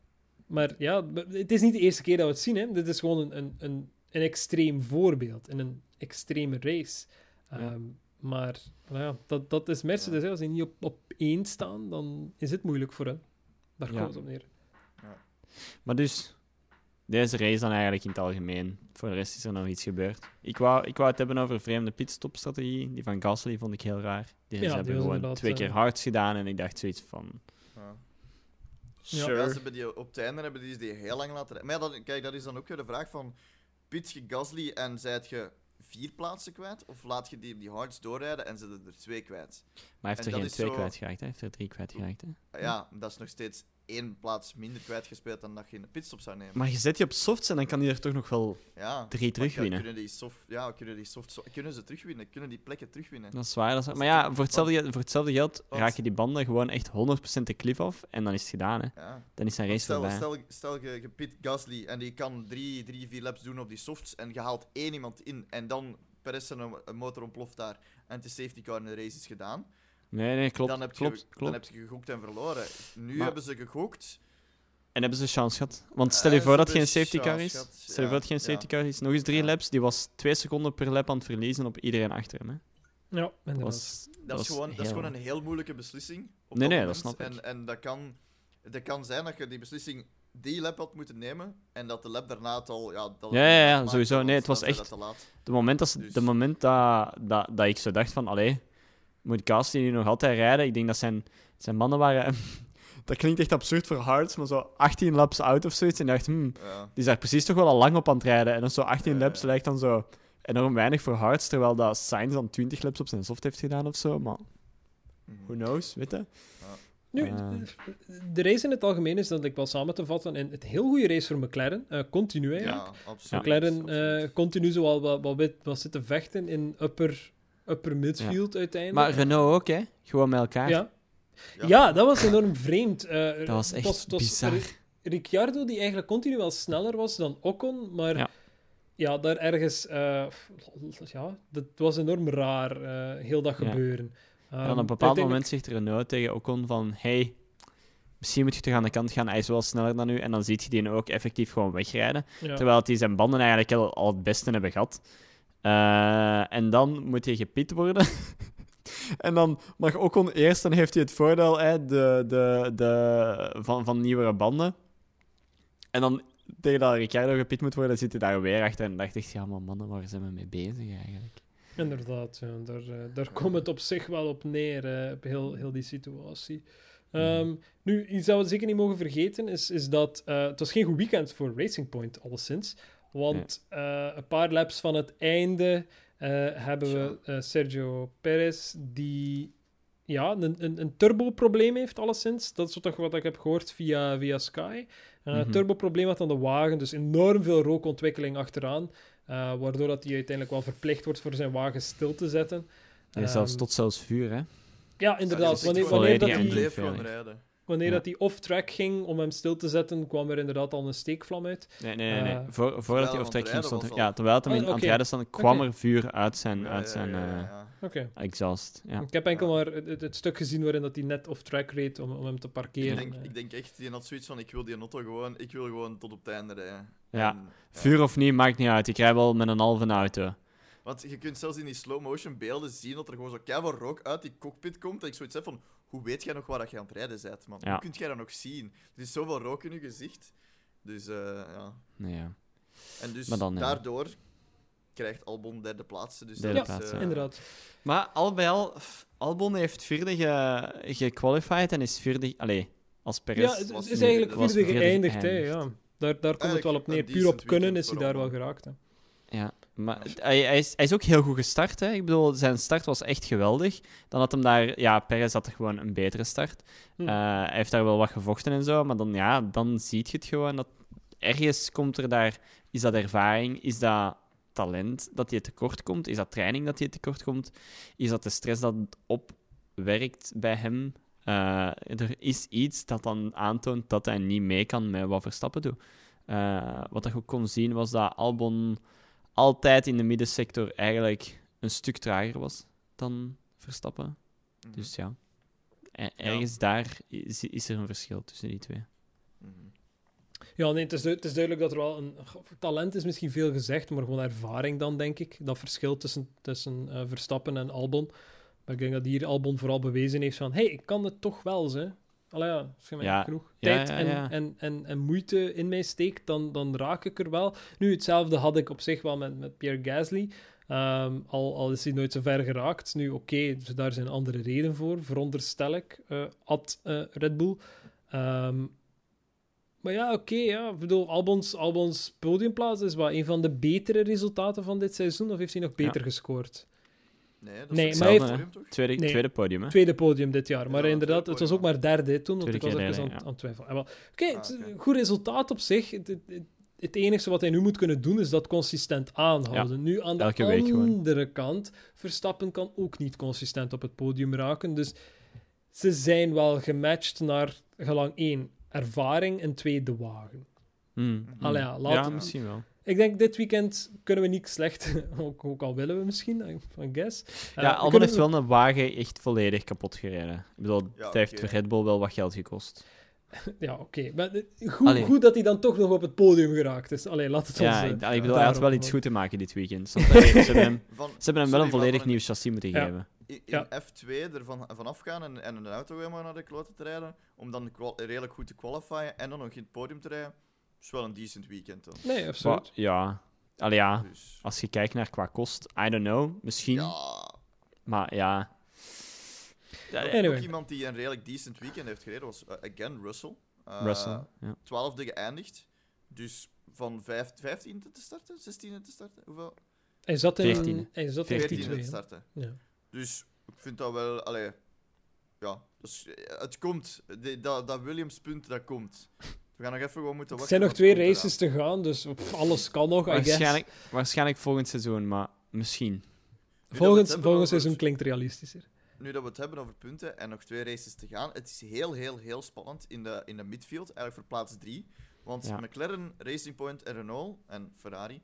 Maar ja, het is niet de eerste keer dat we het zien. Hè. Dit is gewoon een, een, een, een extreem voorbeeld in een extreme race. Ja. Ehm, Maar nou ja, dat, dat is Mercedes. hè. Als die niet op, op één staan, dan is het moeilijk voor hen. Daar Ja. komt het op neer. Maar dus, deze race dan eigenlijk in het algemeen. Voor de rest is er nog iets gebeurd. Ik wou, ik wou het hebben over vreemde pitstopstrategie. Die van Gasly vond ik heel raar. Die, Ja, ze die hebben gewoon twee eh, keer hards gedaan en ik dacht zoiets van... Ja. Ja, ze hebben die, op het einde hebben die, die heel lang laten rijden. Maar ja, dat, kijk, dat is dan ook weer de vraag van... Pits je Gasly en zijt je vier plaatsen kwijt? Of laat je die die hards doorrijden en zitten er twee kwijt? Maar hij heeft En er geen twee zo- kwijtgeraakt, hè. hij heeft er drie kwijtgeraakt. Hè. Ah Ja, dat is nog steeds één plaats minder kwijtgespeeld dan dat je in de pitstop zou nemen. Maar je zet je op softs en dan kan hij er toch nog wel ja, drie terugwinnen. Kunnen die soft, ja, kunnen die soft, so- kunnen ze terugwinnen? Kunnen die plekken terugwinnen? Dat is waar. Dat is Maar ja, voor hetzelfde, voor hetzelfde geld Want- raken die banden gewoon echt 100% de cliff af en dan is het gedaan. Hè. Ja. Dan is zijn race Stel, voorbij. stel, stel je, je pit Gasly en die kan drie, drie, vier laps doen op die softs en je haalt één iemand in en dan Perez zijn een motor ontploft daar en is safety car en de race is gedaan. Nee, nee, klopt. dan, heb je, klopt, dan klopt. heb je gegokt en verloren. Nu Maar- hebben ze gegokt. En hebben ze chance gehad? Want stel je Eh, voor dat geen safety car is. gehad, Stel je ja, voor dat geen ja. safety car is. Nog eens drie Ja. laps. Die was twee seconden per lap aan het verliezen op iedereen achter hem. Hè. Ja, Dat inderdaad. was, Dat, is, was gewoon, dat is heel- gewoon een heel moeilijke beslissing. Op Nee, dat nee, dat snap ik. En, en dat, kan, dat kan zijn dat je die beslissing die lap had moeten nemen en dat de lap daarna het al. Ja, dat Ja, ja, ja, sowieso. Nee, het was echt-. De moment, dat, ze- Dus- de moment dat, dat, dat ik zo dacht van, allee, moet Gasly nu nog altijd rijden? Ik denk dat zijn, zijn mannen waren... dat klinkt echt absurd voor Hards, maar zo 18 laps out of zoiets. En dacht, hmm, Ja. die is daar precies toch wel al lang op aan het rijden. En dan zo 18 Ja, laps ja. lijkt dan zo enorm weinig voor Hards, terwijl dat Sainz dan 20 laps op zijn soft heeft gedaan of zo. Maar Mhm. who knows, weet je? Nu, Ah. de race in het algemeen is dat ik wel samen te vatten in het heel goede race voor McLaren. eh, continu eigenlijk. Ja, absoluut. McLaren absoluut. eh, continu zo wel wat, wat, wat, wat zitten vechten in upper, upper midfield uiteindelijk. Maar Renault ook, hè? Gewoon met elkaar. ja. Ja. Ja. dat was enorm vreemd. Eh, Dat was echt bizar. Ri- Ricciardo, die eigenlijk continu wel sneller was dan Ocon, maar Ja. ja, daar ergens... eh, ja, dat was enorm raar, eh, heel dat Ja. gebeuren. En op een bepaald moment zegt Renault tegen Ocon van... Hey, misschien moet je toch aan de kant gaan. Hij is wel sneller dan u. En dan ziet je die ook effectief gewoon wegrijden. Ja. Terwijl die zijn banden eigenlijk al, al het beste hebben gehad. Eh, en dan moet hij gepit worden. en dan mag Ocon eerst, dan heeft hij het voordeel hè, de, de, de, van, van nieuwere banden. En dan tegen dat Ricardo gepit moet worden, zit hij daar weer achter. En dacht ik, ja, maar mannen, waar zijn we mee bezig eigenlijk? Inderdaad, ja, daar, eh, daar komt het op zich wel op neer, eh, op heel, heel die situatie. Mhm. Ehm, nu, iets dat we zeker niet mogen vergeten, is, is dat het was geen goed weekend voor Racing Point, alleszins. Want eh, een paar laps van het einde eh, hebben we eh, Sergio Perez, die ja, een, een, een turboprobleem heeft, alleszins. Dat is toch wat ik heb gehoord via, via Sky. Een Mhm. turboprobleem had aan de wagen, dus enorm veel rookontwikkeling achteraan. eh, waardoor dat hij uiteindelijk wel verplicht wordt voor zijn wagen stil te zetten. Ja, zelfs Ehm, tot zelfs vuur, hè? Ja, inderdaad. Wanneer, wanneer, dat hij, rijden. Wanneer Ja. dat hij off-track ging om hem stil te zetten, kwam er inderdaad al een steekvlam uit. Nee, nee, nee. nee. Eh, Voor, voordat hij hij off track aan ging, stond er- ja, terwijl hij Oh, aan het rijden stond, kwam er vuur uit zijn, Ja, uit zijn ja, ja, eh, exhaust. Ja. Ik heb enkel Ja. maar het, stuk gezien waarin dat hij net off-track reed om, om hem te parkeren. Ik denk, Eh, ik denk echt, die had zoiets van, ik wil die auto gewoon, ik wil gewoon tot op het einde rijden. Ja. En, Vuur of niet, maakt niet uit. Ik rij wel met een halve auto. Want je kunt zelfs in die slow-motion beelden zien dat er gewoon zo keihard rook uit die cockpit komt. Dat ik zoiets heb van, hoe weet jij nog waar dat je aan het rijden bent, man? Ja. Hoe kun jij dat nog zien? Er is zoveel rook in je gezicht. Dus, eh, ja. En dus Maar dan, ja. daardoor krijgt Albon derde plaats. Dus Derde dat plaats, is, ja. eh, Inderdaad. Maar al bij al, f- Albon heeft vierde ge, gequalified en is vierde... Allee, als Perez... Ja, het was is eigenlijk was vierde vierde geëindigd. Hè, ja. Daar, daar komt het wel op neer. Puur een op kunnen is hij daar wel geraakt. Hè. Ja, maar hij, hij, is, hij is ook heel goed gestart. Hè. Ik bedoel, zijn start was echt geweldig. Dan had hem daar... Ja, Perez had er gewoon een betere start. Hm. Eh, hij heeft daar wel wat gevochten en zo, maar dan, ja, dan zie je het gewoon. Dat ergens komt er daar... Is dat ervaring? Is dat talent dat je tekort komt? Is dat training dat je tekort komt? Is dat de stress dat opwerkt bij hem? Eh, er is iets dat dan aantoont dat hij niet mee kan met wat Verstappen doet. Eh, wat je ook kon zien was dat Albon altijd in de middensector eigenlijk een stuk trager was dan Verstappen. mhm. Dus ja, e- ergens daar is, is er een verschil tussen die twee. Mhm. Ja, nee, het is, du- het is duidelijk dat er wel een... Talent is misschien veel gezegd, maar gewoon ervaring dan, denk ik. Dat verschil tussen, tussen eh, Verstappen en Albon. Maar ik denk dat hier Albon vooral bewezen heeft van... hey, ik kan het toch wel, ze. Allee, ja, als je mij Ja, genoeg tijd en. En, en, en moeite in mij steekt, dan, dan raak ik er wel. Nu, hetzelfde had ik op zich wel met, met Pierre Gasly. Ehm, al, al is hij nooit zo ver geraakt. Nu, oké, dus daar zijn andere redenen voor, veronderstel ik, eh at eh, Red Bull. Ehm, maar ja, oké, ja. Ik bedoel, Albons, Albons podiumplaats is wat een van de betere resultaten van dit seizoen, of heeft hij nog beter gescoord? Nee, dat Nee, is maar heeft- toch? Tweede, Nee. tweede podium, hè? Tweede podium dit jaar. Maar Ja, inderdaad, het was ook maar derde toen, want ik was even derde, aan, ja. aan het twijfelen. Wel. Oké, Ah, het een goed resultaat op zich. Het, het, het- het enige wat hij nu moet kunnen doen, is dat consistent aanhouden. Nu, aan de andere kant, Verstappen kan ook niet consistent op het podium raken. Dus ze zijn wel gematcht naar, gelang één, ervaring en twee, de wagen. Hmm. Allee, ja, ja, laten we- misschien wel. Ik denk, dit weekend kunnen we niet slecht, ook, ook al willen we misschien, van guess. Eh, Ja, we Albon heeft wel een wagen echt volledig kapot gereden. Ik bedoel, Ja, het heeft voor Red Bull wel wat geld gekost. Ja, oké. Maar eh, goed, goed dat hij dan toch nog op het podium geraakt is. Allee, laat het ons... Ja, eh, ik, ik bedoel, hij had wel iets goed te maken dit weekend. Ze hebben hem, Van, ze hebben hem wel een volledig nieuw chassis moeten Ja. geven. In, in Ja. F2 ervan vanaf gaan en, en een auto helemaal naar de kloten te rijden, om dan redelijk goed te qualifyen en dan nog in het podium te rijden, is wel een decent weekend dan. Nee, Maar, absoluut. ja, Allee, ja, Dus, als je kijkt naar qua kost, I don't know, misschien. ja, Maar ja. Ja, Anyway. Nog iemand die een redelijk decent weekend heeft gereden was, uh, again, Russell. Uh, Russell. Ja. 12e geëindigd. Dus van 15e te starten, 16e te starten. Hoeveel? Hij zat in... 14e. Hij zat in 14e 14 te starten. Ja. Dus ik vind dat wel, allee, ja, dus, eh, het komt. De- dat, dat Williams-punt, dat komt. We gaan nog even gewoon moeten Er wachten. zijn nog twee races te gaan, dus pff, alles kan nog, I guess. Waarschijnlijk, waarschijnlijk volgend seizoen, maar misschien. Volgend, hebben volgend over- seizoen klinkt realistischer. Nu dat we het hebben over punten en nog twee races te gaan, het is heel, heel, heel spannend in de, in de midfield, eigenlijk voor plaats drie. Want Ja. McLaren, Racing Point en Renault en Ferrari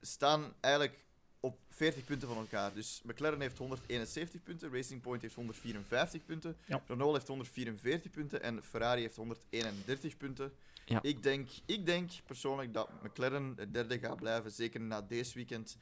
staan eigenlijk op 40 punten van elkaar. Dus McLaren heeft 171 punten, Racing Point heeft 154 punten, Ja. Renault heeft 144 punten en Ferrari heeft 131 punten. Ja. Ik, denk, ik denk persoonlijk dat McLaren de derde gaat blijven, zeker na deze weekend.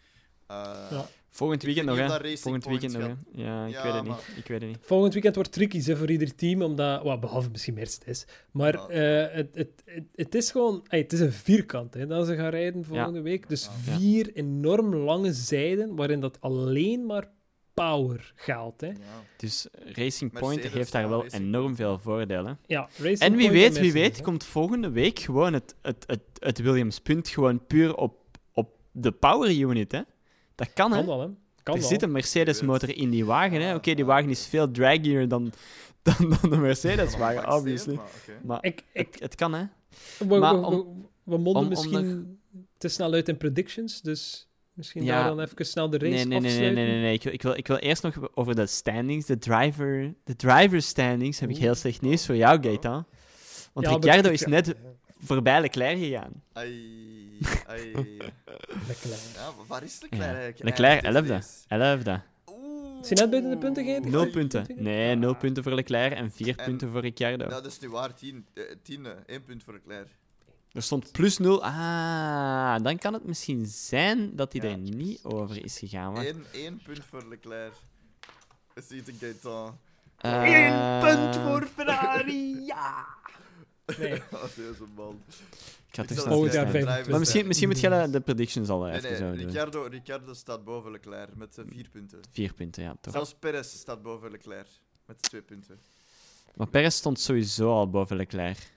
Eh, Ja. Volgend weekend nog, hè? Volgend weekend nog, hè? Ja, ik Ja, weet het niet. Ik weet het niet. Volgend weekend wordt tricky hè, voor ieder team, omdat, well, behalve misschien Mercedes, maar Ja. eh, het, het, het, het is gewoon, het is een vierkant hè, dat ze gaan rijden volgende week. Dus Ja. vier enorm lange zijden, waarin dat alleen maar power geldt. Hè. ja. Dus Racing Point Mercedes, heeft daar ja, wel Racing enorm veel voordelen. Ja, Racing En wie Point weet, wie weet, hè. komt volgende week gewoon het, het, het, het Williams-punt gewoon puur op, op de power unit, hè? Dat kan, hè? Kan wel, hè. Kan er wel. zit een Mercedes-motor in die wagen, hè? Oké, die wagen is veel draggier dan, dan, dan de Mercedes-wagen, obviously. maar Ik, ik, het, het kan, hè? we, maar we, om- we, we monden om- om misschien te snel uit in predictions, dus misschien Ja. daar dan even snel de race Nee, nee, nee, nee, nee, nee, nee. Ik, wil, ik, wil, ik wil eerst nog over de standings, de driver, de driver standings, heb ik heel slecht nieuws voor jou, Gaetan. Want Ja, Ricciardo is ja, net voorbij Leclerc gegaan. Ai, ai. Leclerc. Ja, waar is Leclerc Ja. eigenlijk? Leclerc, Eigenlijk 11e. deze race? 11e. Oeh. Is hij net buiten de punten geëindigd? Nul punten. Nee, nul punten voor Leclerc en vier En- punten voor Ricciardo. Ja, dat is nu waar. Tien, eh, tiende. Één punt voor Leclerc. Er stond plus nul. Ah, dan kan het misschien zijn dat hij Ja. er niet over is gegaan. Maar, Eén, één punt voor Leclerc. Ziet een Gaetan. Eh, Ferrari, ja! Nee. Oh, deze man. Ik ga Ik terug zal naar Volgend de jaar het stand. 25. Maar misschien, misschien moet jij de predictions al Nee, even nee, zo doen. Ricciardo, Ricciardo staat boven Leclerc met eh, vier punten. Vier punten, ja, toch. Zelfs Perez staat boven Leclerc met twee punten. Maar Perez stond sowieso al boven Leclerc.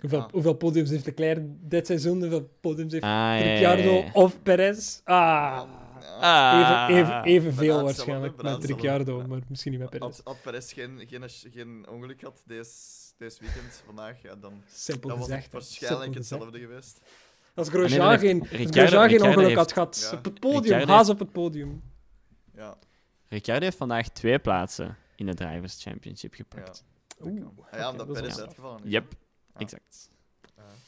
Hoeveel, Ah. hoeveel podiums heeft Leclerc dit seizoen? Hoeveel podiums heeft Ah, ja, ja, Ricciardo ja, ja. of Perez? Ah. Ah. even, even, evenveel waarschijnlijk met Ricciardo, maar misschien niet met Perez. Had, had Perez geen, geen, geen ongeluk gehad deze, deze weekend, vandaag, ja, dan Simpel dat was het gezegd. waarschijnlijk Simpel gezegd. hetzelfde geweest. Als Grosjean geen, ongeluk heeft- had gehad, Ja. op het podium, Ricciardo haas heeft- op het podium. Ja, Ricciardo heeft vandaag twee plaatsen in de Drivers' Championship gepakt. Oeh, Ah ja, omdat dat is Perez uitgevallen is. Yep, exact.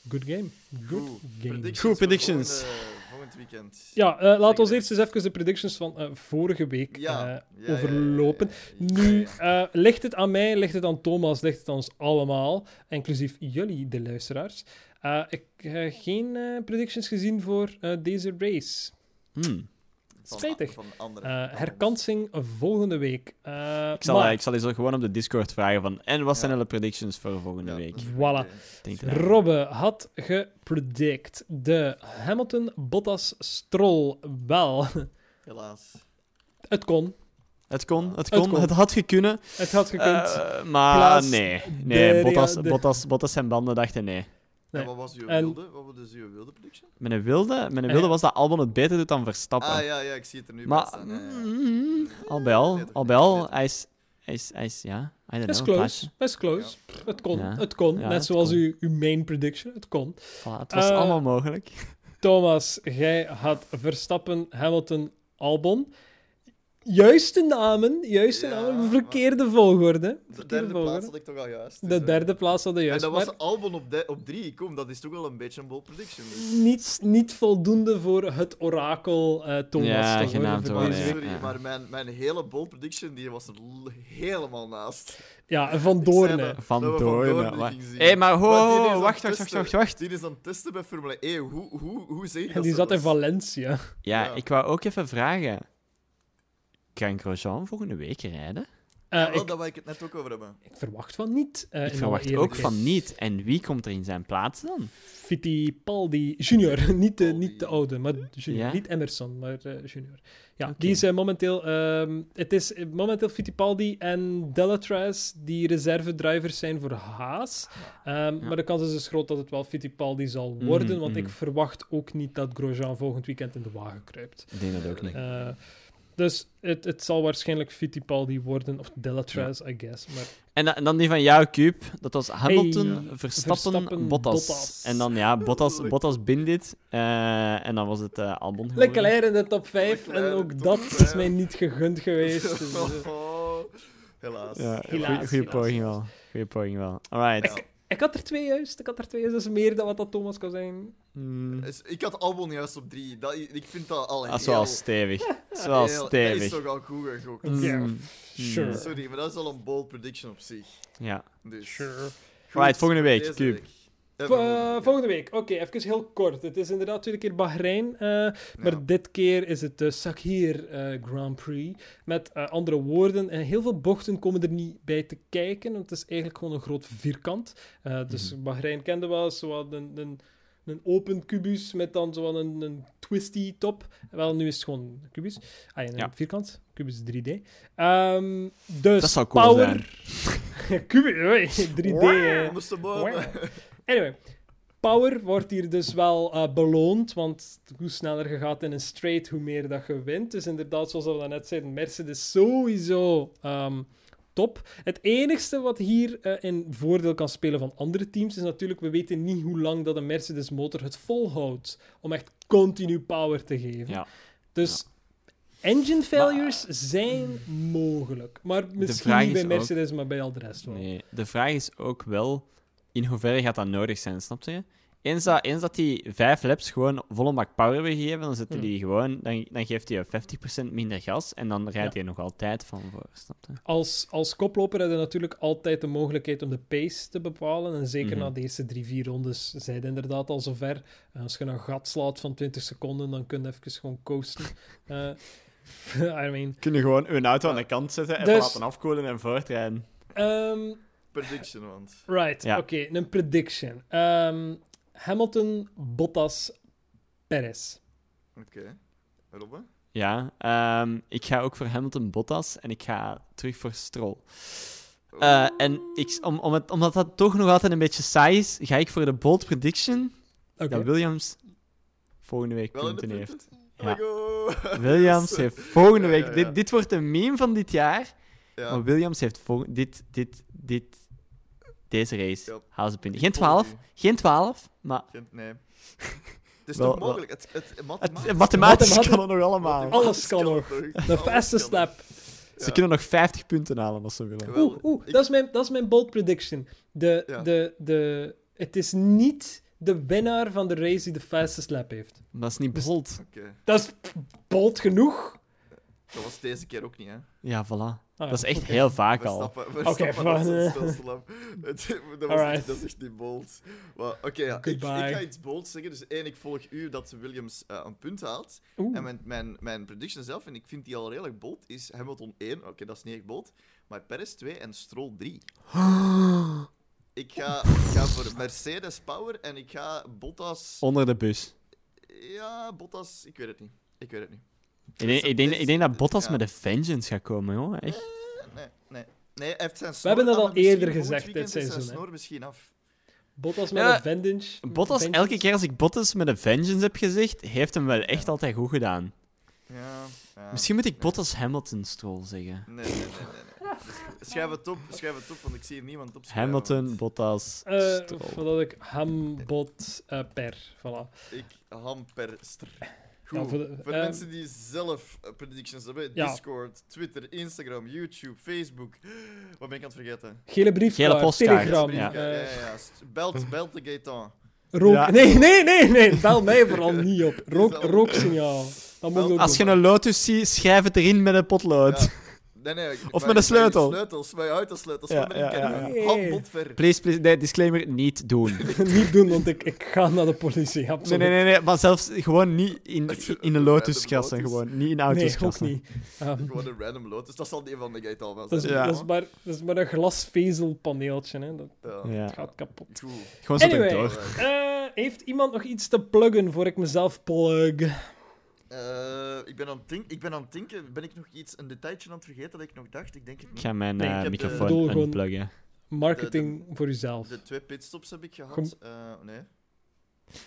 Good game. Good Goed. game. Predictions Goed, voor predictions. Volgende, volgend weekend. Ja, eh laten we eerst eens even de predictions van eh, vorige week Ja, eh, ja, ja, ja, overlopen. ja, ja, Nu, eh, ligt het aan mij, ligt het aan Thomas, ligt het aan ons allemaal, inclusief jullie, de luisteraars. Eh, ik heb geen eh, predictions gezien voor eh, deze race. Hmm. Van- spijtig. Van andere, Eh, herkansing volgende week. Eh, Ik zal, maar, ik zal eens gewoon op de Discord vragen van... En wat zijn Ja. de predictions voor volgende Ja, week? Voilà. Robbe had gepredict de Hamilton-Bottas-Stroll wel. Helaas. het kon. Het kon, het Het kon, het had gekunnen. Het had gekund. Eh, maar Plaats nee, nee Bottas, de- Bottas, Bottas en banden dachten nee. Nee. En wat was uw En- wilde? Wat was dus uw wilde prediction? Met een wilde, met een Eh, wilde was dat Albon het beter doet dan Verstappen. Ah ja, ja, ik zie het er nu bij maar staan. Ja, ja. mm, al bij al, toch hij is, hij is, hij is, ja, I don't Best know, close. Best close. Pff, Het kon. Ja. Het kon. Ja, Net het zoals kon. Uw, uw main prediction. Het kon. Voilà, het was Eh, allemaal mogelijk. Thomas, jij had Verstappen, Hamilton, Albon. Juiste namen. Juiste Ja, namen. maar- Verkeerde volgorde. De derde plaats had ik toch al juist. De dus, eh. derde plaats hadden En juist. dat Maar was Albon op, de, op drie. Kom, dat is toch wel een beetje een bold prediction. dus. niet, niet voldoende voor het orakel eh, Thomas Ja, genaamd ja. week. Sorry, maar mijn, mijn hele bold prediction die was er helemaal naast. Ja, en Van Ik zei Doorne. dat- Van dat we Doorn. Doorn maar- niet zien. Hé, maar ho, Maar die wacht, wacht, wacht, wacht, wacht. Die is aan het testen bij Formule 1. Hoe, hoe, hoe zeg je En dat die zo? zat in Dat Valencia. Ja, Ja. ik wou ook even vragen. Kan Grosjean volgende week rijden? Eh, Ja, wel, ik, daar wil ik het net ook over hebben. ik verwacht van niet. eh, ik verwacht ook van niet. En wie komt er in zijn plaats dan? Fittipaldi junior. niet, de, niet de oude, maar junior. Ja? Niet Emerson, maar eh, junior. Ja, die is momenteel... ehm, het is momenteel Fittipaldi en Delatraz die reservedrivers zijn voor Haas. Ehm, Ja. Maar de kans is dus groot dat het wel Fittipaldi zal worden, Mhm, want mhm. ik verwacht ook niet dat Grosjean volgend weekend in de wagen kruipt. Ik denk dat ook niet. Dus het, het zal waarschijnlijk Fittipaldi worden, of Delatraz, I guess. Maar En, da- en dan die van jou, Cube. Dat was Hamilton, Hey, Verstappen, Verstappen, Bottas. Bottas. En dan ja, Bottas, Bottas Bindit. Eh, en dan was het eh Albon geworden. Leclerc in de top 5, en Leclerc ook dat is mij niet gegund geweest. Dus, eh, helaas. Ja, Helaas, goeie, goeie helaas, poging wel. Goeie poging wel. Alright. Ja. Ik had er twee juist. Ik had er twee juist. Dat is meer dan wat dat Thomas kan zijn. Hmm, Dus Ik had Albon juist op drie. Dat, ik vind dat al dat is heel... wel stevig. Dat is wel heel- Dat is stevig. toch al goed gegokt. Hmm, Ja, hmm. sure. Sorry, maar dat is al een bold prediction op zich. Ja. Dus, Sure. goed, Right, volgende week, deze Cube. Eh, volgende week. Oké, even heel kort. Het is inderdaad tweede keer Bahrein. eh, maar dit keer is het de Sakhir eh, Grand Prix. Met eh, andere woorden. En heel veel bochten komen er niet bij te kijken. Want het is eigenlijk gewoon een groot vierkant. Eh, dus Mhm. Bahrein kende wel zo wat een, een, een open kubus met dan zo wat een, een twisty top. Wel, nu is het gewoon een kubus. Ah, ja, een Ja. vierkant. Kubus 3D. Ehm, dus Dat zou cool power... kubus, oei, 3D. eh. Ondersteboven. Anyway, power wordt hier dus wel eh, beloond, want hoe sneller je gaat in een straight, hoe meer dat je wint. Dus inderdaad, zoals we net zeiden, Mercedes sowieso ehm, top. Het enigste wat hier eh, in voordeel kan spelen van andere teams is natuurlijk, we weten niet hoe lang dat een Mercedes motor het volhoudt om echt continu power te geven. Ja. Dus engine failures zijn mogelijk. Maar misschien niet bij ook- Mercedes, maar bij al de rest wel. Nee, de vraag is ook wel in hoeverre gaat dat nodig zijn, snap je? Eens dat, eens dat die vijf laps gewoon volle bak power hebben gegeven, dan zetten Hmm. die gewoon, dan, dan geeft hij 50% minder gas en dan rijdt Ja. hij nog altijd van voor, snap je? Als, als koploper heb je natuurlijk altijd de mogelijkheid om de pace te bepalen. En zeker Mhm. na de eerste drie, vier rondes zijn het inderdaad al zover. En als je een gat slaat van 20 seconden, dan kun je even gewoon coasten. Eh, I mean... Kun je gewoon een auto aan de de kant zetten en Dus- laten afkoelen en voortrijden. ehm, Prediction, want. right, Ja. oké. een prediction. Ehm, Hamilton, Bottas, Perez. Oké. Robbe? Ja, ehm, ik ga ook voor Hamilton Bottas en ik ga terug voor Stroll. Eh, en ik, om, om het, omdat dat toch nog altijd een beetje saai is, ga ik voor de bold prediction Oké. dat Williams volgende week punten heeft. Williams heeft volgende week... ja, ja. Dit, dit wordt een meme van dit jaar, Ja. maar Williams heeft vol, dit, dit, dit, deze race. Ja. Haal ze punten. Geen volg 12, u. geen 12, maar Geen- Nee. Het is Wel- toch mogelijk? Het, het, het, mathematisch, mathematisch Mathematisch- kan het nog allemaal. Alles kan nog. De fastest lap. Ze kunnen nog 50 punten halen als ze willen. Oeh, oeh ik- dat, is mijn, dat is mijn bold prediction. De, Ja. de, de, het is niet de winnaar van de race die de fastest lap heeft. Dat is niet Dus- bold. Dat is bold genoeg. Dat was deze keer ook niet, hè? Ja, voilà. Ah, Dat is echt heel vaak We al. we Oké, het eh. Het- Dat was Alright. echt, dat is echt niet bold. Maar, Oké, ja. ik, ik ga iets bold zeggen. Dus één, ik volg u dat Williams eh, een punt haalt. Oeh. En mijn, mijn, mijn prediction zelf, en ik vind die al redelijk bold, is Hamilton 1. Oké, dat is niet echt bold. Maar Perez 2 en Stroll 3. Ik ga, ik ga voor Mercedes Power en ik ga Bottas... Onder de bus. Ja, Bottas... Ik weet het niet. Ik weet het niet. Ik denk, ik denk, ik denk dat Bottas Ja. met een vengeance gaat komen, joh. Echt. Nee, nee. Nee, hij heeft zijn We hebben snor dat al eerder gezegd dit seizoen, zijn hè. snor misschien af. Bottas met Ja, een vengeance. Bottas, vengeance. elke keer als ik Bottas met een vengeance heb gezegd, heeft hem wel echt Ja. altijd goed gedaan. Ja, ja. Misschien moet ik. Bottas Hamilton Stroll zeggen. Nee, nee, nee, nee. Dus schrijf het op, schrijf het op, want ik zie hier niemand op. Hamilton, Bottas, Eh, Stroll. voordat ik hambot eh, per. Voilà. Ik hamperster. Goed. Ja, voor voor de- de, eh, mensen die zelf eh, predictions hebben, Ja. Discord, Twitter, Instagram, YouTube, Facebook. Wat ben ik aan het vergeten? Gele postkaart, Telegram. ja. Ja, ja, eh, ja. ja. Belt, belt de Gaetan. rook... Ja. Nee, nee, nee, nee. Bel mij vooral niet op. Rook, rooksignaal. Dat moet Wel, ook Als je doen. een Lotus ziet, schrijf het erin met een potlood. Nee, nee. Of met een sleutel. Sleutels, met je autosleutels. Ja, met een ja, kennen. ja. Handbot ver. Please, please, nee, disclaimer, niet doen. niet doen, want ik, ik ga naar de politie. Nee, Absoluut. nee, nee, nee, maar zelfs gewoon niet in, in een Lotus krassen, Lotus. gewoon. Niet in Nee, auto's ook krassen. niet. Ehm, Gewoon een random lotus. Dat zal die van de Gaetan wel dat, is, zijn. Ja. dat, is maar, dat is maar een glasvezelpaneeltje. Hè. Dat Ja. Ja. gaat kapot. Goed. Gewoon zo Anyway. door. Eh, heeft iemand nog iets te pluggen voor ik mezelf plug? Eh, ik, ben aan het denk- ik ben aan het denken, ben ik nog iets, een detailtje aan het vergeten dat ik nog dacht? Ik denk het Ik niet. ga mijn Nee, ik eh, de- microfoon unpluggen. Marketing voor uzelf. De twee pitstops heb ik gehad. Eh, nee,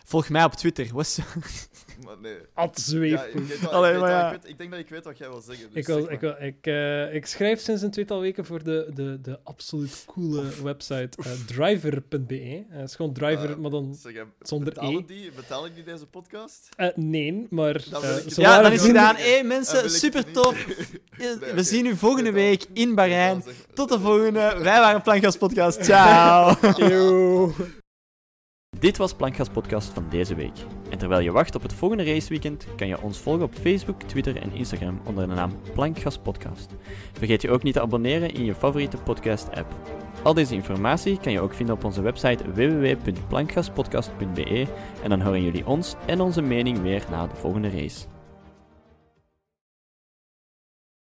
Volg mij op Twitter. Was... maar nee. Ad Ja, zweef. ik, weet wel- Allee, ik, weet maar wel- ja. ik, weet- ik denk dat ik weet wat jij wil zeggen. Dus Ik, wil, zeg ik, wil, ik, eh, ik schrijf sinds een tweetal weken voor de, de, de absoluut coole website eh, driver.be. Eh, Het is gewoon driver, maar dan... Zeg, zonder E. Die, betalen die deze podcast? eh, nee, maar... Dan eh, ik- Ja, dan is het gedaan. Hé, Dan mensen, ik super tof. Nee, We zien u volgende Betaal. week in Bahrein. Betaal. Tot de volgende. Wij waren Plankgas Podcast. Ciao. Dit was Plankgas Podcast van deze week. En terwijl je wacht op het volgende raceweekend, kan je ons volgen op Facebook, Twitter en Instagram onder de naam Plankgas Podcast. Vergeet je ook niet te abonneren in je favoriete podcast-app. Al deze informatie kan je ook vinden op onze website www.plankgaspodcast.be en dan horen jullie ons en onze mening weer na de volgende race.